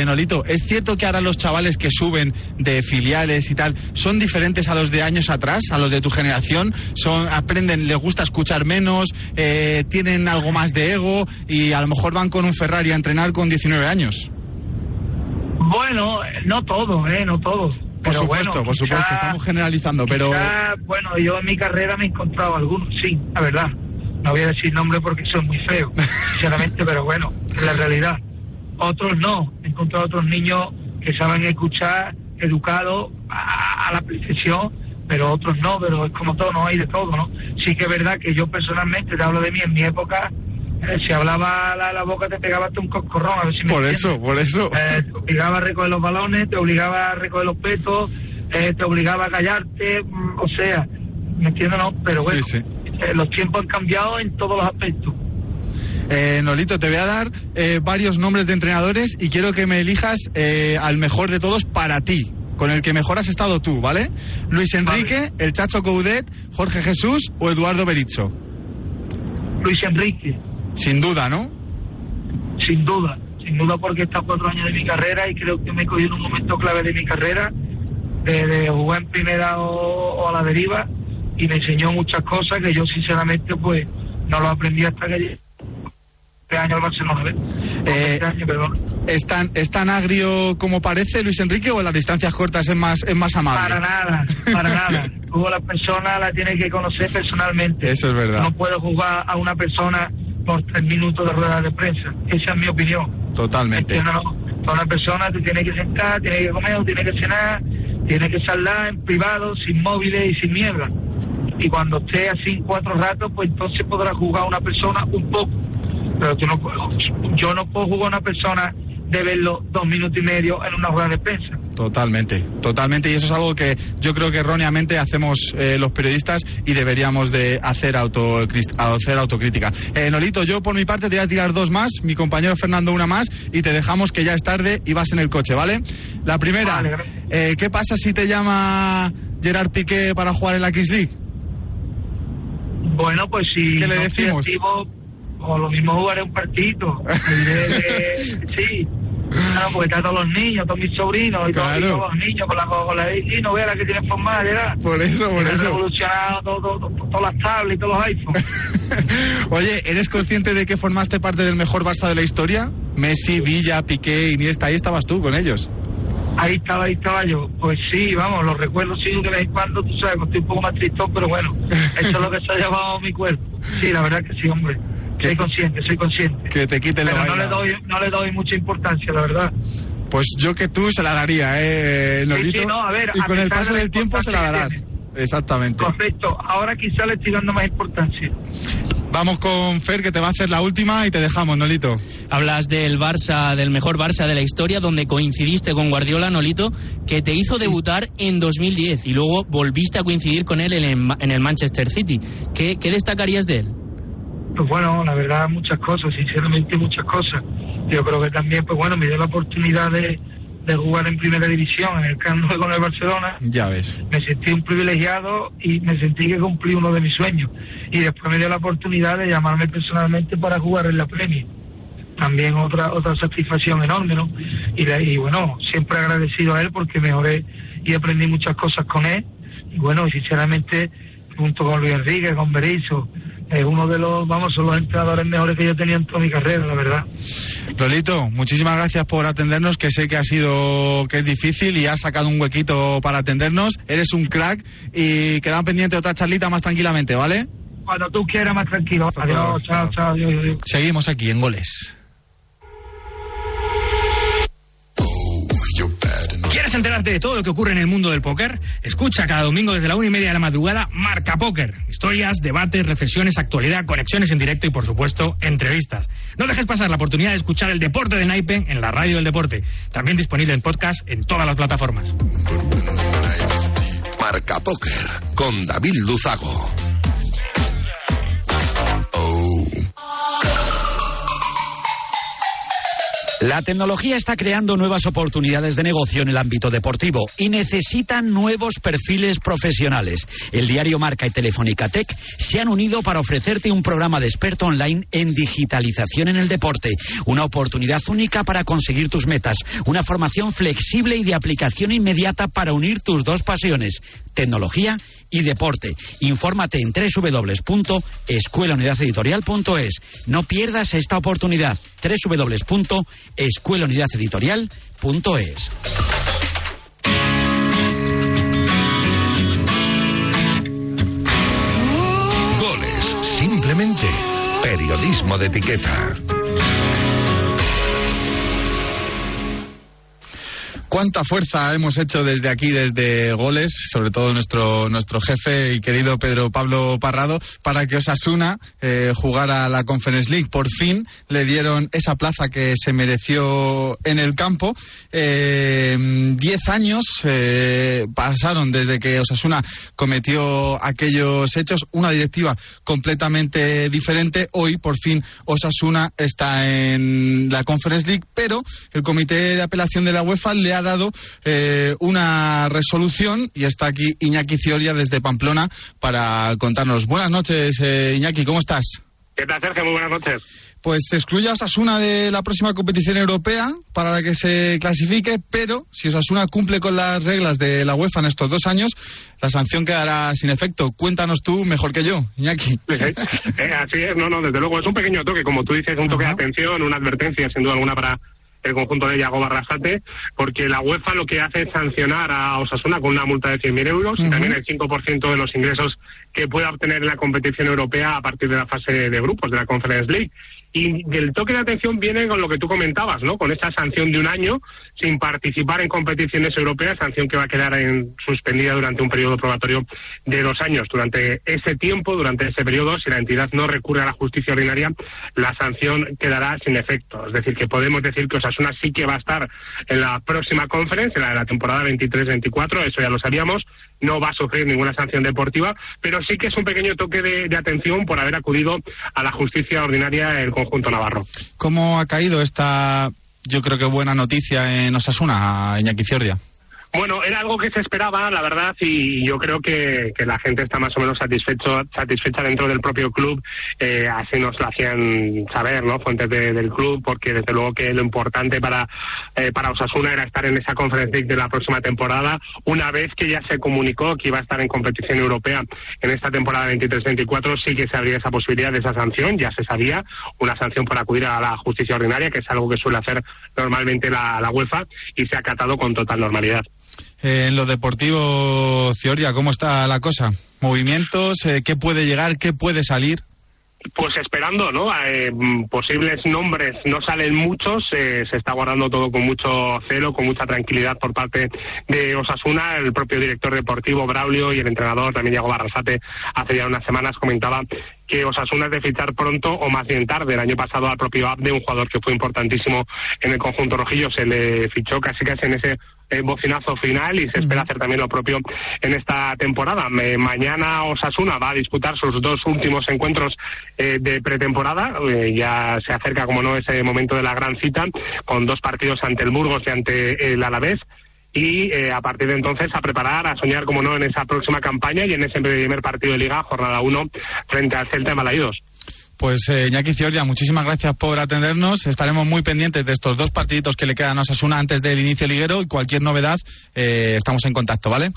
eh, Nolito, ¿es cierto que ahora los chavales que suben de filiales y tal son diferentes a los de años atrás, a los de tu generación? Son Aprenden, les gusta escuchar menos, eh, tienen algo más de ego y a lo mejor van con un Ferrari a entrenar con 19 años. Bueno, no todo, ¿eh? No todo. Por Pero supuesto, bueno, por supuesto, estamos generalizando, pero... quizá, bueno, yo en mi carrera me he encontrado algunos, sí, la verdad. No voy a decir nombre porque soy muy feo, sinceramente, pero bueno, es la realidad. Otros no. He encontrado otros niños que saben escuchar, educados a, a la perfección, pero otros no, pero es como todo, no hay de todo, ¿no? Sí que es verdad que yo personalmente, te hablo de mí, en mi época, eh, si hablaba la, la boca te pegaba hasta un coscorrón, a ver si me Por entiendes. eso, por eso. Eh, te obligaba a recoger los balones, te obligaba a recoger los petos, eh, te obligaba a callarte, mm, o sea, ¿me entiendes? No, pero bueno, Sí, sí. Eh, los tiempos han cambiado en todos los aspectos. Eh, Nolito, te voy a dar eh, varios nombres de entrenadores y quiero que me elijas eh, al mejor de todos para ti, con el que mejor has estado tú, ¿vale? Luis Enrique, el Chacho Coudet, Jorge Jesús o Eduardo Bericho. Luis Enrique, Sin duda, ¿no? sin duda, sin duda porque está cuatro años de mi carrera y creo que me cogió en un momento clave de mi carrera, de, de jugar en primera o, o a la deriva, y me enseñó muchas cosas que yo sinceramente pues no lo aprendí hasta que este año al Barcelona. ¿ves? Eh, Este año, perdón. ¿Es tan, ¿Es tan agrio como parece Luis Enrique o en las distancias cortas es más, es más amable? Para nada, para nada. Tú a la persona la tienes que conocer personalmente. Eso es verdad. No puedo jugar a una persona por tres minutos de rueda de prensa. Esa es mi opinión. Totalmente. ¿Entiendes, no? A una persona te tiene que sentar, tiene que comer, tiene que cenar, tiene que charlar en privado, sin móviles y sin mierda. y cuando esté así en cuatro ratos, pues entonces podrá jugar una persona un poco. Pero tú no, yo no puedo jugar a una persona de verlo dos minutos y medio en una rueda de prensa. Totalmente, totalmente. Y eso es algo que yo creo que erróneamente hacemos eh, los periodistas y deberíamos de hacer, auto, hacer autocrítica. Eh, Nolito, yo por mi parte te voy a tirar dos más, mi compañero Fernando una más y te dejamos que ya es tarde y vas en el coche, ¿vale? La primera, eh, ¿qué pasa si te llama Gerard Piqué para jugar en la Kings League? Bueno, pues si ¿Qué le decimos? o lo mismo jugaré un partido. sí, Claro, porque está todos los niños, todos mis sobrinos y, todos, los niños con la, con la y no veas que tienen formada edad. Por eso, por eso. revolucionado todo, todo, todas las tablets y todos los iPhones. Oye, ¿eres consciente de que formaste parte del mejor Barça de la historia? Messi, Villa, Piqué, Iniesta, ahí estabas tú con ellos. Ahí estaba, ahí estaba yo. Pues sí, vamos, los recuerdo sí de vez en cuando, tú sabes, estoy un poco más tristón, pero bueno, eso es lo que se ha llevado mi cuerpo. Sí, la verdad que sí, hombre. Soy consciente, soy consciente. Que te quite Pero no le, doy, no le doy mucha importancia, la verdad. Pues yo que tú se la daría, ¿eh, Sí, no, a ver, y con el paso del tiempo se la darás. Exactamente. Correcto. Ahora quizá le estoy dando más importancia. Vamos con Fer, que te va a hacer la última y te dejamos, Nolito. Hablas del Barça, del mejor Barça de la historia, donde coincidiste con Guardiola, Nolito, que te hizo debutar en 2010 y luego volviste a coincidir con él en el, Manchester City. ¿Qué, ¿Qué destacarías de él? Pues bueno, la verdad muchas cosas, sinceramente muchas cosas. Yo creo que también, pues bueno, me dio la oportunidad de, jugar en primera división en el Camp con el Barcelona. Ya ves. Me sentí un privilegiado y me sentí que cumplí uno de mis sueños. Y después me dio la oportunidad de llamarme personalmente para jugar en la Premier. También otra otra satisfacción enorme, ¿no? Y, y bueno, siempre agradecido a él porque mejoré y aprendí muchas cosas con él. Y bueno, sinceramente, junto con Luis Enrique, con Berizzo, es uno de los, vamos, son los entrenadores mejores que yo tenía en toda mi carrera, la verdad. Lolito, muchísimas gracias por atendernos, que sé que ha sido, que es difícil y has sacado un huequito para atendernos. Eres un crack y quedan pendiente otra charlita más tranquilamente, ¿vale? Cuando tú quieras, más tranquilo. Adiós, chao, chao. Seguimos aquí en Goles. ¿Quieres enterarte de todo lo que ocurre en el mundo del póker? Escucha cada domingo desde la una y media de la madrugada Marca Póker. Historias, debates, reflexiones, actualidad, conexiones en directo y, por supuesto, entrevistas. No dejes pasar la oportunidad de escuchar el deporte de Naipe en la radio del deporte. También disponible en podcast en todas las plataformas. Marca Póker con David Luzago. La tecnología está creando nuevas oportunidades de negocio en el ámbito deportivo y necesitan nuevos perfiles profesionales. El diario Marca y Telefónica Tech se han unido para ofrecerte un programa de experto online en digitalización en el deporte, una oportunidad única para conseguir tus metas, una formación flexible y de aplicación inmediata para unir tus dos pasiones, tecnología y deporte. Infórmate en www.escuelaunidadeditorial.es. No pierdas esta oportunidad. www.escuelaunidadeditorial.es. Goles. Simplemente periodismo de etiqueta. Cuánta fuerza hemos hecho desde aquí, desde goles, sobre todo nuestro, nuestro jefe y querido Pedro Pablo Parrado, para que Osasuna eh, jugara la Conference League. Por fin le dieron esa plaza que se mereció en el campo. Eh, diez años eh, pasaron desde que Osasuna cometió aquellos hechos. Una directiva completamente diferente. Hoy, por fin, Osasuna está en la Conference League, pero el Comité de Apelación de la UEFA le ha dado eh, una resolución y está aquí Iñaki Cioria desde Pamplona para contarnos. Buenas noches, eh, Iñaki, ¿cómo estás? ¿Qué tal, Sergio? Muy buenas noches. Pues se excluye a Osasuna de la próxima competición europea para la que se clasifique, pero si Osasuna cumple con las reglas de la UEFA en estos dos años, la sanción quedará sin efecto. Cuéntanos tú mejor que yo, Iñaki. Eh, así es, no, no, desde luego es un pequeño toque, como tú dices, un toque de atención, una advertencia sin duda alguna para el conjunto de Yago Barrasate, porque la UEFA lo que hace es sancionar a Osasuna con una multa de 100.000 euros y también el 5% de los ingresos que pueda obtener en la competición europea a partir de la fase de grupos de la Conference League. Y el toque de atención viene con lo que tú comentabas, ¿no? Con esta sanción de un año sin participar en competiciones europeas, sanción que va a quedar en, suspendida durante un periodo probatorio de dos años. Durante ese tiempo, durante ese periodo, si la entidad no recurre a la justicia ordinaria, la sanción quedará sin efecto. Es decir, que podemos decir que Osasuna sí que va a estar en la próxima conferencia, en la de la temporada 23-24, eso ya lo sabíamos, no va a sufrir ninguna sanción deportiva, pero sí que es un pequeño toque de, atención por haber acudido a la justicia ordinaria el conjunto navarro. ¿Cómo ha caído esta, yo creo que buena noticia en Osasuna, Iñaki Ciordia? Bueno, era algo que se esperaba, la verdad, y yo creo que, la gente está más o menos satisfecho, satisfecha dentro del propio club. Eh, así nos lo hacían saber, ¿no? Fuentes de, del club, porque desde luego que lo importante para, eh, para Osasuna era estar en esa conferencia de la próxima temporada, una vez que ya se comunicó que iba a estar en competición europea en esta temporada 23-24, sí que se abría esa posibilidad de esa sanción, ya se sabía, una sanción por acudir a la justicia ordinaria, que es algo que suele hacer normalmente la, la UEFA, y se ha acatado con total normalidad. Eh, en lo deportivo, Cioria, ¿cómo está la cosa? ¿Movimientos? Eh, ¿Qué puede llegar? ¿Qué puede salir? Pues esperando, ¿no? Eh, posibles nombres no salen muchos, eh, se está guardando todo con mucho celo, con mucha tranquilidad por parte de Osasuna. El propio director deportivo Braulio y el entrenador también Diego Barrasate hace ya unas semanas comentaba que Osasuna es de fichar pronto o más bien tarde. El año pasado al propio Abde, un jugador que fue importantísimo en el conjunto rojillo, se le fichó casi casi en ese eh, bocinazo final y se espera hacer también lo propio en esta temporada. Mañana Osasuna va a disputar sus dos últimos encuentros eh, de pretemporada. Eh, ya se acerca, como no, ese momento de la gran cita con dos partidos ante el Burgos y ante el Alavés y eh, a partir de entonces a preparar, a soñar, como no, en esa próxima campaña y en ese primer partido de Liga, jornada 1, frente al Celta de Malaídos. Pues eh, Iñaki Ciordia, muchísimas gracias por atendernos. Estaremos muy pendientes de estos dos partiditos que le quedan a Osasuna antes del inicio liguero y cualquier novedad eh, estamos en contacto, ¿vale?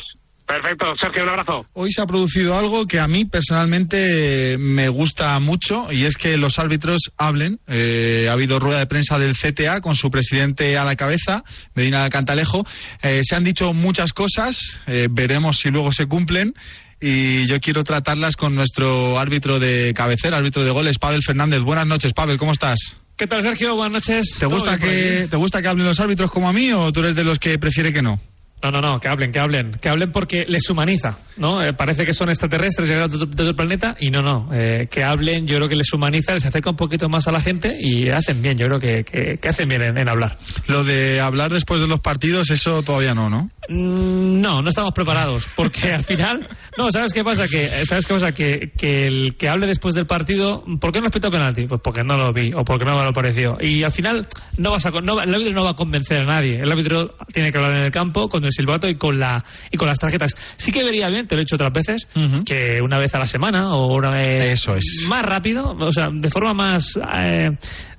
Perfecto, Sergio, un abrazo. Hoy se ha producido algo que a mí personalmente me gusta mucho y es que los árbitros hablen. Eh, ha habido rueda de prensa del CTA con su presidente a la cabeza, Medina Cantalejo. Eh, se han dicho muchas cosas, eh, veremos si luego se cumplen y yo quiero tratarlas con nuestro árbitro de cabecera, árbitro de goles, Pavel Fernández. Buenas noches, Pavel, ¿cómo estás? ¿Qué tal, Sergio? Buenas noches. ¿Te gusta, que, ¿Te gusta que hablen los árbitros como a mí o tú eres de los que prefiere que no? No, no, no, que hablen, que hablen. Que hablen porque les humaniza, ¿no? Eh, parece que son extraterrestres llegados de todo el planeta y no, no. Eh, que hablen, yo creo que les humaniza, les acerca un poquito más a la gente y hacen bien, yo creo que, que, que hacen bien en, en, hablar. Lo de hablar después de los partidos, eso todavía no, ¿no? Mm, no, no estamos preparados porque al final... No, ¿sabes qué pasa? Que, ¿Sabes qué pasa? Que, que el que hable después del partido, ¿por qué no respetó penalti? Pues porque no lo vi o porque no me lo pareció. Y al final no vas a, no, el árbitro no va a convencer a nadie. El árbitro tiene que hablar en el campo el silbato y con la y con las tarjetas. Sí que vería bien, te lo he dicho otras veces, uh -huh. que una vez a la semana o una vez Eso es. más rápido, o sea, de forma más eh,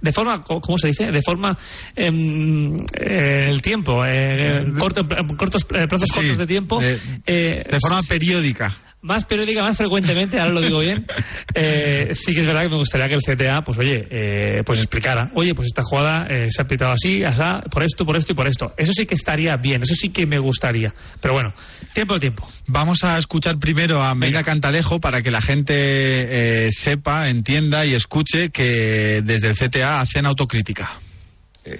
de forma ¿cómo se dice? De forma eh, el tiempo, eh, corto, cortos plazos sí, cortos de tiempo de, de forma periódica más periódica, más frecuentemente, ahora lo digo bien, eh, sí que es verdad que me gustaría que el CTA, pues oye, eh, pues explicara, oye, pues esta jugada eh, se ha pitado así, asá, por esto, por esto y por esto. Eso sí que estaría bien, eso sí que me gustaría. Pero bueno, tiempo al tiempo. Vamos a escuchar primero a Meira Cantalejo para que la gente sepa, entienda y escuche que desde el CTA hacen autocrítica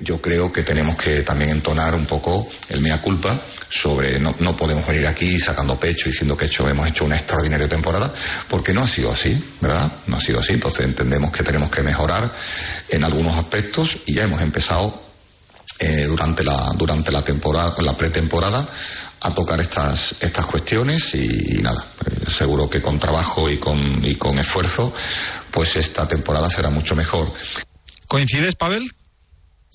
yo creo que tenemos que también entonar un poco el mea culpa sobre no, no podemos venir aquí sacando pecho diciendo que hemos hecho una extraordinaria temporada, porque no ha sido así, ¿verdad? No ha sido así, entonces entendemos que tenemos que mejorar en algunos aspectos y ya hemos empezado eh, durante la durante la temporada, la pretemporada a tocar estas estas cuestiones y, y nada, eh, seguro que con trabajo y con y con esfuerzo, pues esta temporada será mucho mejor. ¿Coincides, Pavel?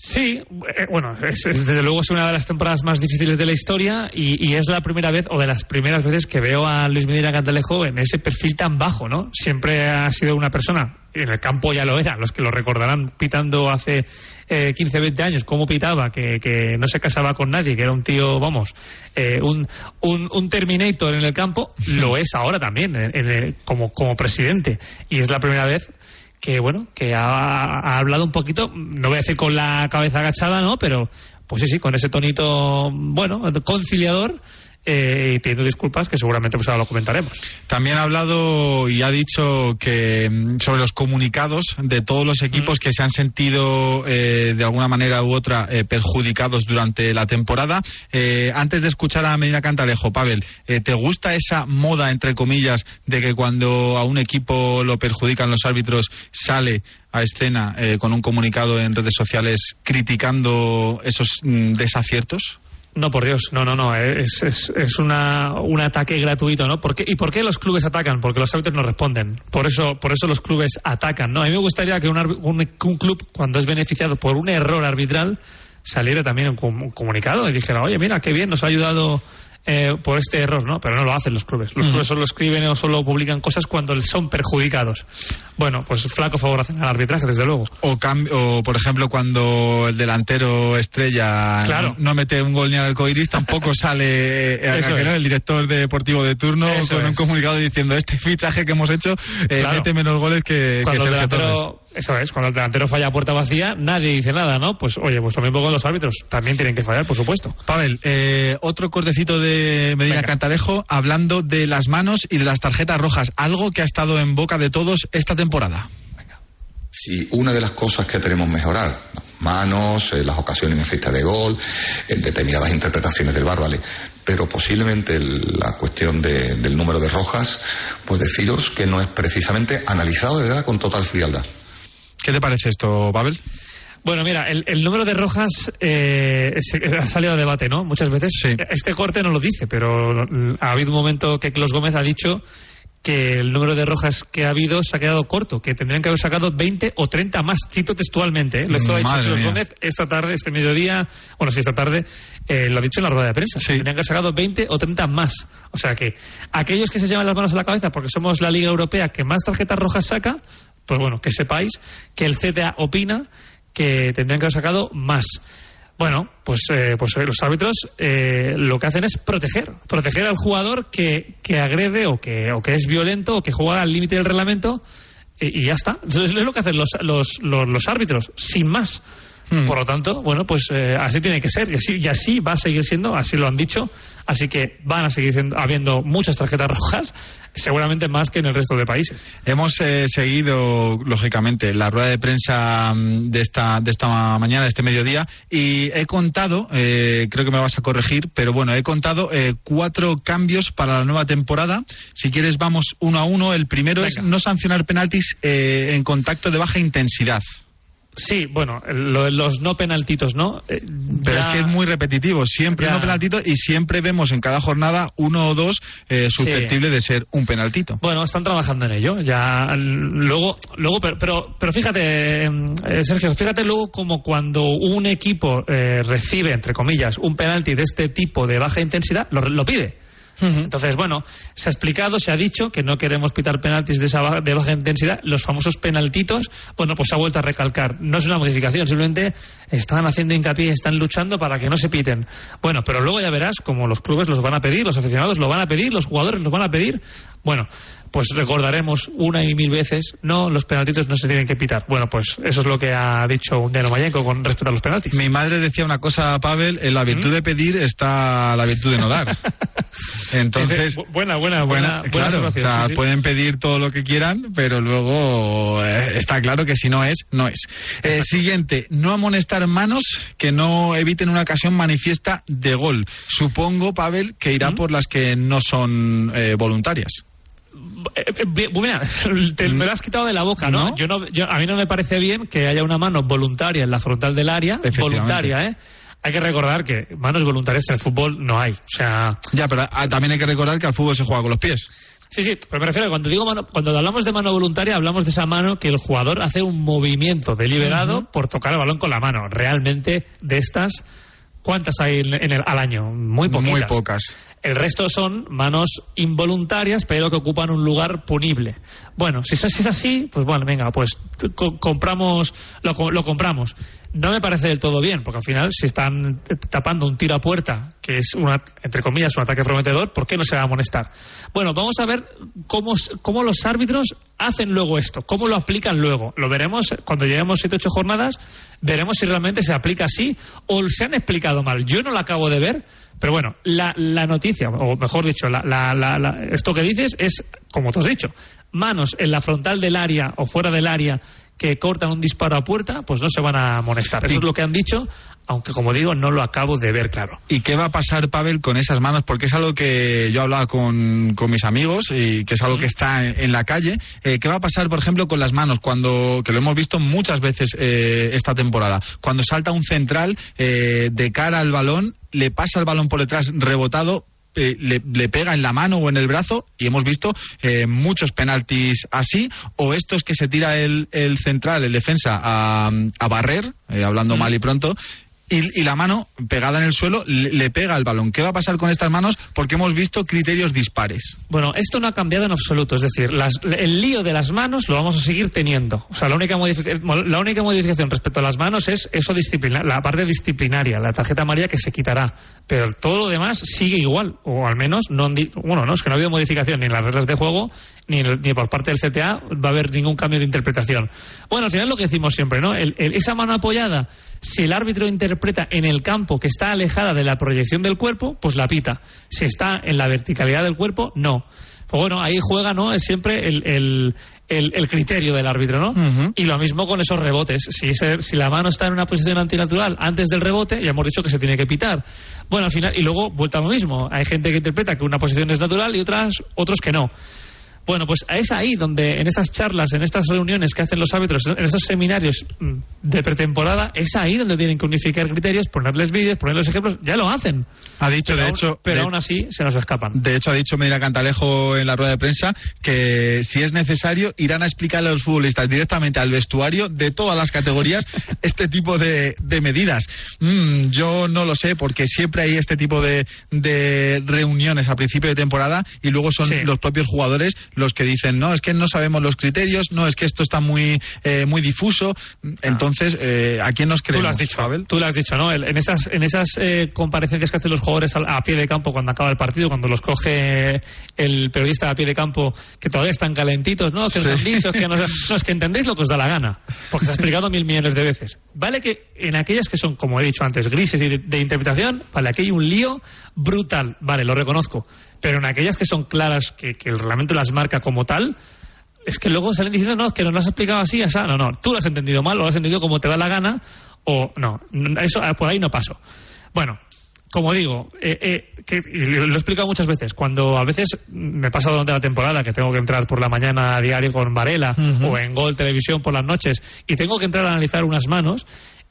Sí, eh, bueno, es, es, desde luego es una de las temporadas más difíciles de la historia y, y, es la primera vez o de las primeras veces que veo a Luis Medina Cantalejo en ese perfil tan bajo, ¿no? Siempre ha sido una persona, en el campo ya lo era, los que lo recordarán pitando hace eh, 15, 20 años, cómo pitaba, que, que, no se casaba con nadie, que era un tío, vamos, eh, un, un, un, Terminator en el campo, lo es ahora también, en el, como, como presidente. Y es la primera vez que bueno, que ha, ha, hablado un poquito, no voy a decir con la cabeza agachada, ¿no? Pero pues sí, sí, con ese tonito, bueno, conciliador eh, y pidiendo disculpas que seguramente pues ahora lo comentaremos. También ha hablado y ha dicho que mm, sobre los comunicados de todos los equipos que se han sentido eh, de alguna manera u otra eh, perjudicados durante la temporada. Eh, antes de escuchar a Medina Cantalejo, Pavel, ¿te gusta esa moda, entre comillas, de que cuando a un equipo lo perjudican los árbitros sale a escena con un comunicado en redes sociales criticando esos mm, desaciertos? No, por Dios, no, no, no, es, es, es una, un ataque gratuito, ¿no? ¿Por qué- ¿Y por qué los clubes atacan? Porque los árbitros no responden. Por eso, por eso los clubes atacan, ¿no? A mí me gustaría que un, un, un club, cuando es beneficiado por un error arbitral, saliera también un, un comunicado y dijera, oye, mira, qué bien, nos ha ayudado eh, por este error, ¿no? Pero no lo hacen los clubes. Los clubes solo escriben o solo publican cosas cuando son perjudicados. Bueno, pues flaco favor hacen al arbitraje, desde luego. O, por ejemplo, cuando el delantero estrella Claro. no, no mete un gol ni al arcoiris, tampoco sale eh, el director deportivo de turno Eso con un comunicado diciendo este fichaje que hemos hecho eh, Claro. mete menos goles que, que el delantero, eso es, cuando el delantero falla a puerta vacía, nadie dice nada, ¿no? Pues oye, pues lo mismo con los árbitros, también tienen que fallar, por supuesto. Pavel, eh, otro cortecito de Medina Cantalejo hablando de las manos y de las tarjetas rojas, algo que ha estado en boca de todos esta temporada. Si una de las cosas que tenemos que mejorar, las manos, eh, las ocasiones en de gol, eh, determinadas interpretaciones del bar, ¿vale? Pero posiblemente el- la cuestión de- del número de rojas, pues deciros que no es precisamente analizado de verdad con total frialdad. ¿Qué te parece esto, Pavel? Bueno, mira, el, el número de rojas eh, se- ha salido a debate, ¿no? Muchas veces. Este corte no lo dice, pero ha habido un momento que Clos Gómez ha dicho que el número de rojas que ha habido se ha quedado corto, que tendrían que haber sacado 20 o 30 más, cito textualmente. ¿eh? Esto ha dicho Clos. Gómez esta tarde, este mediodía, bueno, sí, esta tarde, eh, lo ha dicho en la rueda de prensa. Tendrían que haber sacado 20 o 30 más. O sea que aquellos que se llevan las manos a la cabeza porque somos la Liga Europea que más tarjetas rojas saca, pues bueno, que sepáis que el CTA opina que tendrían que haber sacado más. Bueno, pues, eh, pues eh, los árbitros eh, lo que hacen es proteger, proteger al jugador que, que agrede o que, o que es violento o que juega al límite del reglamento y, y ya está. Entonces es lo que hacen los, los, los, los árbitros, sin más. Por lo tanto, bueno, pues eh, así tiene que ser y así, y así va a seguir siendo, así lo han dicho. Así que van a seguir siendo- habiendo muchas tarjetas rojas, seguramente más que en el resto de países. Hemos eh, seguido, lógicamente, la rueda de prensa mm, de esta, de esta mañana, de este mediodía, y he contado, eh, creo que me vas a corregir, pero bueno, he contado eh, cuatro cambios para la nueva temporada. Si quieres, vamos uno a uno. El primero es no sancionar penaltis eh, en contacto de baja intensidad. Sí, bueno, lo los no penaltitos, ¿no? Eh, Pero ya- es que es muy repetitivo. Siempre Ya. no penaltito y siempre vemos en cada jornada uno o dos eh, susceptible de ser un penaltito. Bueno, están trabajando en ello. Ya luego, luego, pero, pero, pero fíjate, eh, Sergio, fíjate luego como cuando un equipo eh, recibe, entre comillas, un penalti de este tipo de baja intensidad, lo, lo pide. Entonces, bueno, se ha explicado, se ha dicho que no queremos pitar penaltis de, esa ba- de baja intensidad. Los famosos penaltitos, bueno, pues se ha vuelto a recalcar. No es una modificación, simplemente están haciendo hincapié, están luchando para que no se piten. Bueno, pero luego ya verás como los clubes los van a pedir, los aficionados lo van a pedir, los jugadores los van a pedir. Bueno, pues recordaremos una y mil veces, no, los penaltitos no se tienen que pitar. Bueno, pues eso es lo que ha dicho Undiano Mayenco con respecto a los penaltis. Mi madre decía una cosa, Pavel, en la virtud de pedir está la virtud de no dar. Entonces, Bu- buena, buena, buena, buena claro, o sea, sí, sí. pueden pedir todo lo que quieran, pero luego eh, está claro que si no es, no es. Eh, siguiente, no amonestar manos que no eviten una ocasión manifiesta de gol. Supongo, Pavel, que irá por las que no son eh, voluntarias. Eh, eh, bien, mira, te- me lo has quitado de la boca, ¿no? ¿No? Yo no yo- a mí no me parece bien que haya una mano voluntaria en la frontal del área, voluntaria, ¿eh? Hay que recordar que manos voluntarias en el fútbol no hay. O sea, Ya, pero ah, también hay que recordar que al fútbol se juega con los pies. Sí, sí, pero me refiero a cuando digo mano, cuando hablamos de mano voluntaria, hablamos de esa mano que el jugador hace un movimiento deliberado por tocar el balón con la mano. Realmente, de estas, ¿cuántas hay en, el, al año? Muy poquitas. Muy pocas. El resto son manos involuntarias, pero que ocupan un lugar punible. Bueno, si es, si es así, pues bueno, venga, pues co- compramos, lo, lo compramos. No me parece del todo bien, porque al final, si están tapando un tiro a puerta, que es, una, entre comillas, un ataque prometedor, ¿por qué no se va a amonestar? Bueno, vamos a ver cómo, cómo los árbitros hacen luego esto, cómo lo aplican luego. Lo veremos cuando lleguemos 7-8 jornadas, veremos si realmente se aplica así o se han explicado mal. Yo no lo acabo de ver, Pero bueno, la, la noticia, o mejor dicho, la, la, esto que dices es, como te has dicho, manos en la frontal del área o fuera del área que cortan un disparo a puerta, pues no se van a amonestar. Eso es lo que han dicho, aunque como digo, no lo acabo de ver claro. ¿Y qué va a pasar, Pavel, con esas manos? Porque es algo que yo hablaba con, con mis amigos y que es algo que está en, en la calle. Eh, ¿Qué va a pasar, por ejemplo, con las manos? cuando Que lo hemos visto muchas veces eh, esta temporada. Cuando salta un central eh, de cara al balón, le pasa el balón por detrás rebotado, eh, le, le pega en la mano o en el brazo y hemos visto eh, muchos penaltis así o estos que se tira el, el central, el defensa a, a barrer, eh, hablando mal y pronto y, la mano pegada en el suelo le, pega al balón. ¿Qué va a pasar con estas manos? Porque hemos visto criterios dispares. Bueno, esto no ha cambiado en absoluto. Es decir, las- el lío de las manos lo vamos a seguir teniendo. O sea, la única, modific- la única modificación respecto a las manos es eso disciplina, la parte disciplinaria, la tarjeta amarilla que se quitará. Pero todo lo demás sigue igual. O al menos, no bueno, no, es que no ha habido modificación ni en las reglas de juego ni, el- ni por parte del CTA va a haber ningún cambio de interpretación. Bueno, al final lo que decimos siempre, ¿no? El- el- esa mano apoyada, si el árbitro interpreta en el campo que está alejada de la proyección del cuerpo, pues la pita. Si está en la verticalidad del cuerpo, no. Pues bueno, ahí juega, ¿no? Es siempre el, el- el- el criterio del árbitro, ¿no? Y lo mismo con esos rebotes. Si, ese- si la mano está en una posición antinatural antes del rebote, ya hemos dicho que se tiene que pitar. Bueno, al final, y luego vuelta a lo mismo. Hay gente que interpreta que una posición es natural y otras, otros que no. Bueno, pues es ahí donde en estas charlas, en estas reuniones que hacen los árbitros, en estos seminarios mm, de pretemporada, es ahí donde tienen que unificar criterios, ponerles vídeos, ponerles ejemplos. Ya lo hacen. Ha dicho, Pero de aún- hecho, pero de- aún así se nos escapan. De hecho, ha dicho Medina Cantalejo en la rueda de prensa que si es necesario irán a explicarle a los futbolistas directamente al vestuario de todas las categorías este tipo de, de medidas. Mm, yo no lo sé porque siempre hay este tipo de, de reuniones a principio de temporada y luego son los propios jugadores los que dicen no es que no sabemos los criterios, no es que esto está muy eh, muy difuso. Entonces, eh, ¿a quién nos Tú creemos? lo has dicho, Tú lo has dicho, ¿no? En esas, en esas eh, comparecencias que hacen los jugadores al- a, pie de campo cuando acaba el partido, cuando los coge el periodista a pie de campo, que todavía están calentitos, ¿no? Que nos han dicho, que nos, no, es que entendéis lo que os da la gana, porque se ha explicado mil millones de veces. Vale que en aquellas que son, como he dicho antes, grises y de, de interpretación, vale, aquí hay un lío brutal, vale, lo reconozco. Pero en aquellas que son claras, que, que el reglamento las marca como tal, es que luego salen diciendo, no, es que nos lo has explicado así, así. No, no, tú lo has entendido mal, o lo has entendido como te da la gana, o no, eso por ahí no paso. Bueno, como digo, eh, eh, que, y lo he explicado muchas veces, cuando a veces me pasa durante la temporada que tengo que entrar por la mañana a diario con Varela o en Gol Televisión por las noches y tengo que entrar a analizar unas manos,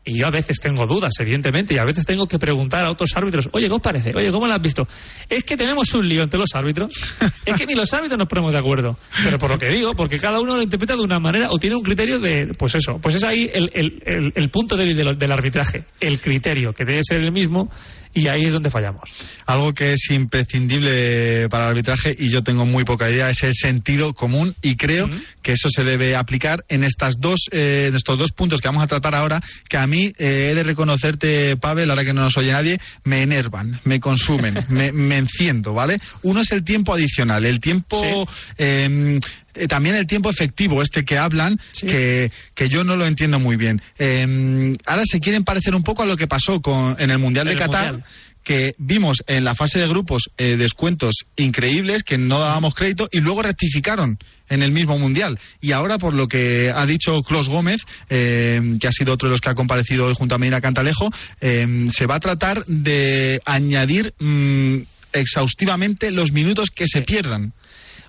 y yo a veces tengo dudas, evidentemente, y a veces tengo que preguntar a otros árbitros, oye, ¿qué os parece? Oye, ¿cómo lo has visto? Es que tenemos un lío entre los árbitros. Es que ni los árbitros nos ponemos de acuerdo. Pero por lo que digo, porque cada uno lo interpreta de una manera o tiene un criterio de, pues eso, pues es ahí el, el- el- el punto débil de lo- del arbitraje. El criterio, que debe ser el mismo, y ahí es donde fallamos. Algo que es imprescindible para el arbitraje y yo tengo muy poca idea es el sentido común y creo que eso se debe aplicar en estas dos eh, en estos dos puntos que vamos a tratar ahora que a mí eh, he de reconocerte Pavel ahora que no nos oye nadie me enervan me consumen me, me enciendo vale uno es el tiempo adicional el tiempo eh, eh, también el tiempo efectivo, este que hablan, que, que yo no lo entiendo muy bien. Eh, ahora se quieren parecer un poco a lo que pasó con, en el Mundial de el Qatar, Mundial. que vimos en la fase de grupos eh, descuentos increíbles que no dábamos crédito y luego rectificaron en el mismo mundial. Y ahora, por lo que ha dicho Clos Gómez, eh, que ha sido otro de los que ha comparecido hoy junto a Medina Cantalejo, eh, se va a tratar de añadir mm, exhaustivamente los minutos que se pierdan.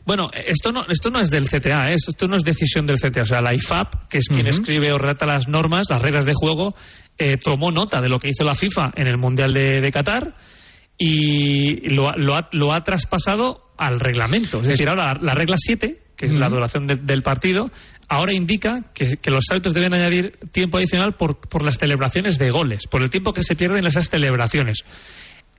Bueno, esto no, esto no es del CTA, ¿eh? esto no es decisión del CTA. O sea, la IFAP, que es quien escribe o redacta las normas, las reglas de juego, eh, tomó nota de lo que hizo la FIFA en el Mundial de, de Qatar y lo, ha- lo ha, lo ha traspasado al reglamento. Es decir, ahora la, la regla 7, que es la duración de- del partido, ahora indica que, que los árbitros deben añadir tiempo adicional por, por las celebraciones de goles, por el tiempo que se pierden en esas celebraciones.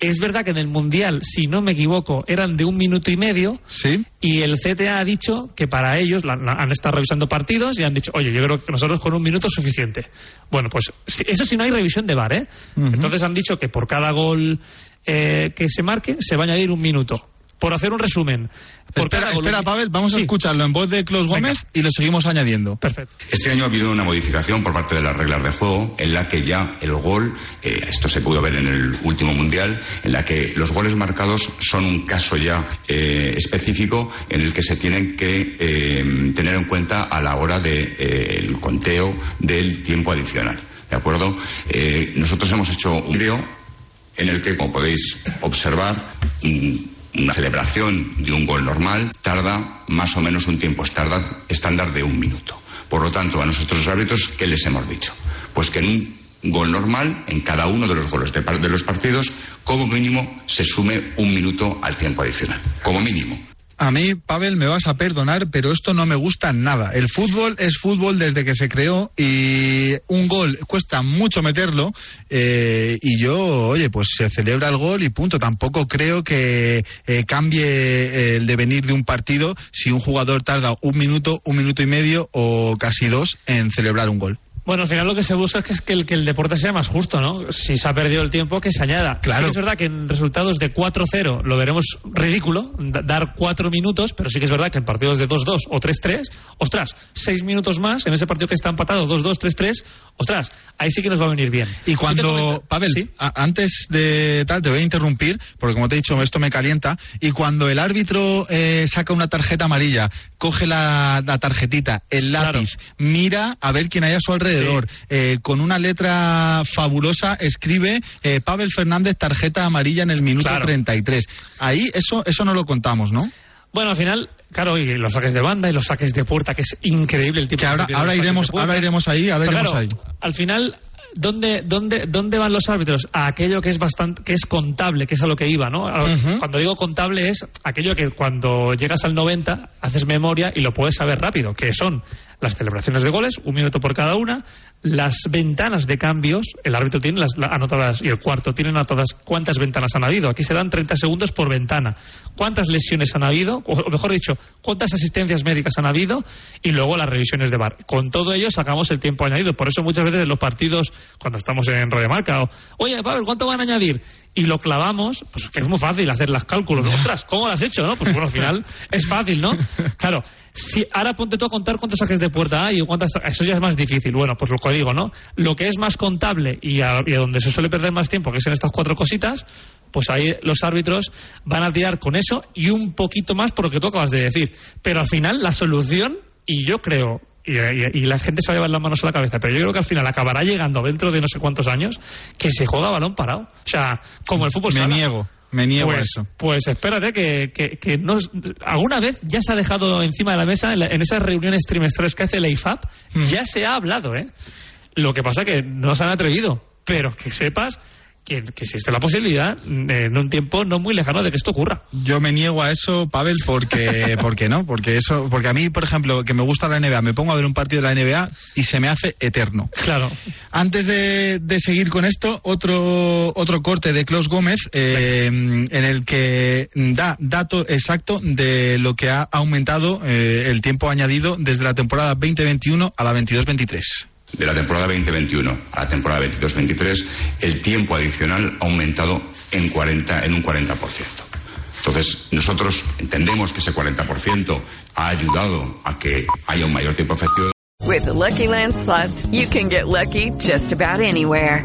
Es verdad que en el Mundial, si no me equivoco, eran de un minuto y medio. Sí. Y el CTA ha dicho que para ellos la- la- han estado revisando partidos y han dicho, oye, yo creo que nosotros con un minuto es suficiente. Bueno, pues si- eso sí no hay revisión de VAR, ¿eh? Entonces han dicho que por cada gol eh, que se marque se va a añadir un minuto. Por hacer un resumen. Por espera, espera, Pavel, vamos a escucharlo en voz de Klaus Gómez y lo seguimos añadiendo. Perfecto. Este año ha habido una modificación por parte de las reglas de juego en la que ya el gol, eh, esto se pudo ver en el último mundial, en la que los goles marcados son un caso ya eh, específico en el que se tienen que eh, tener en cuenta a la hora del conteo del tiempo adicional. ¿De acuerdo? Eh, nosotros hemos hecho un vídeo en el que, como podéis observar, mm, una celebración de un gol normal tarda más o menos un tiempo estándar, de un minuto. Por lo tanto, a nosotros los árbitros, ¿qué les hemos dicho? Pues que en un gol normal, en cada uno de los goles de, de los partidos, como mínimo se sume un minuto al tiempo adicional. Como mínimo. A mí, Pavel, me vas a perdonar, pero esto no me gusta nada. El fútbol es fútbol desde que se creó y un gol cuesta mucho meterlo eh, y yo, oye, pues se celebra el gol y punto. Tampoco creo que eh, cambie el devenir de un partido si un jugador tarda un minuto, un minuto y medio o casi dos en celebrar un gol. Bueno, al final lo que se busca es que, es que el, que el deporte sea más justo, ¿no? Si se ha perdido el tiempo, que se añada. Claro. Sí que es verdad que en resultados de 4-0 lo veremos ridículo, da- dar cuatro minutos, pero sí que es verdad que en partidos de 2-2 o 3-3, ostras, seis minutos más en ese partido que está empatado, 2-2, 3-3, ostras, ahí sí que nos va a venir bien. Y cuando, Pavel, a- antes de tal, te voy a interrumpir, porque como te he dicho, esto me calienta, y cuando el árbitro eh, saca una tarjeta amarilla, coge la, la tarjetita, el lápiz, mira a ver quién hay a su alrededor, eh, con una letra fabulosa escribe eh, Pavel Fernández tarjeta amarilla en el minuto Claro. 33. Ahí eso, eso no lo contamos, ¿no? Bueno, al final, claro, y los saques de banda y los saques de puerta, que es increíble el tipo Que ahora, ahora iremos, ahora iremos ahí, ahora iremos claro, ahí. al final ¿Dónde, dónde, ¿Dónde van los árbitros? A aquello que es bastante, que es contable, que es a lo que iba, ¿no? A-. Cuando digo contable es aquello que cuando llegas al 90 haces memoria y lo puedes saber rápido, que son las celebraciones de goles, un minuto por cada una, las ventanas de cambios, el árbitro tiene las, la- anotadas y el cuarto tienen anotadas cuántas ventanas han habido. Aquí se dan 30 segundos por ventana. ¿Cuántas lesiones han habido? O mejor dicho, cuántas asistencias médicas han habido y luego las revisiones de bar. Con todo ello sacamos el tiempo añadido. Por eso muchas veces en los partidos, cuando estamos en Radiomarca, o, oye, Pavel, ¿cuánto van a añadir? Y lo clavamos, pues que es muy fácil hacer las cálculos. Ostras, ¿cómo lo has hecho, no? Pues bueno, al final es fácil, ¿no? Claro, si ahora ponte tú a contar cuántos saques de puerta hay o cuántas... Eso ya es más difícil. Bueno, pues lo que digo, ¿no? Lo que es más contable y a, y a donde se suele perder más tiempo, que es en estas cuatro cositas, pues ahí los árbitros van a tirar con eso y un poquito más por lo que tú acabas de decir. Pero al final la solución, y yo creo, y, y- y la gente se va a llevar las manos a la cabeza, pero yo creo que al final acabará llegando dentro de no sé cuántos años que se juega balón parado. O sea, como el fútbol Me sala. niego, me niego a pues, eso. Pues espérate que, que, que nos- alguna vez ya se ha dejado encima de la mesa en, la- en esas reuniones trimestrales que hace el IFAP, ya se ha hablado, ¿eh? Lo que pasa que no se han atrevido, pero que sepas que, que existe la posibilidad eh, en un tiempo no muy lejano de que esto ocurra. Yo me niego a eso, Pavel, porque, porque no, porque eso, porque a mí, por ejemplo, que me gusta la NBA, me pongo a ver un partido de la NBA y se me hace eterno. Claro. Antes de, de seguir con esto, otro, otro corte de Klaus Gómez, eh, en el que da dato exacto de lo que ha aumentado eh, el tiempo añadido desde la temporada 2021 a la 22-23. De la temporada 2021 a la temporada 22-23, el tiempo adicional ha aumentado en, 40, en un 40%. Entonces, nosotros entendemos que ese 40% ha ayudado a que haya un mayor tiempo efectivo With the Lucky Land slots, you can get lucky just about anywhere.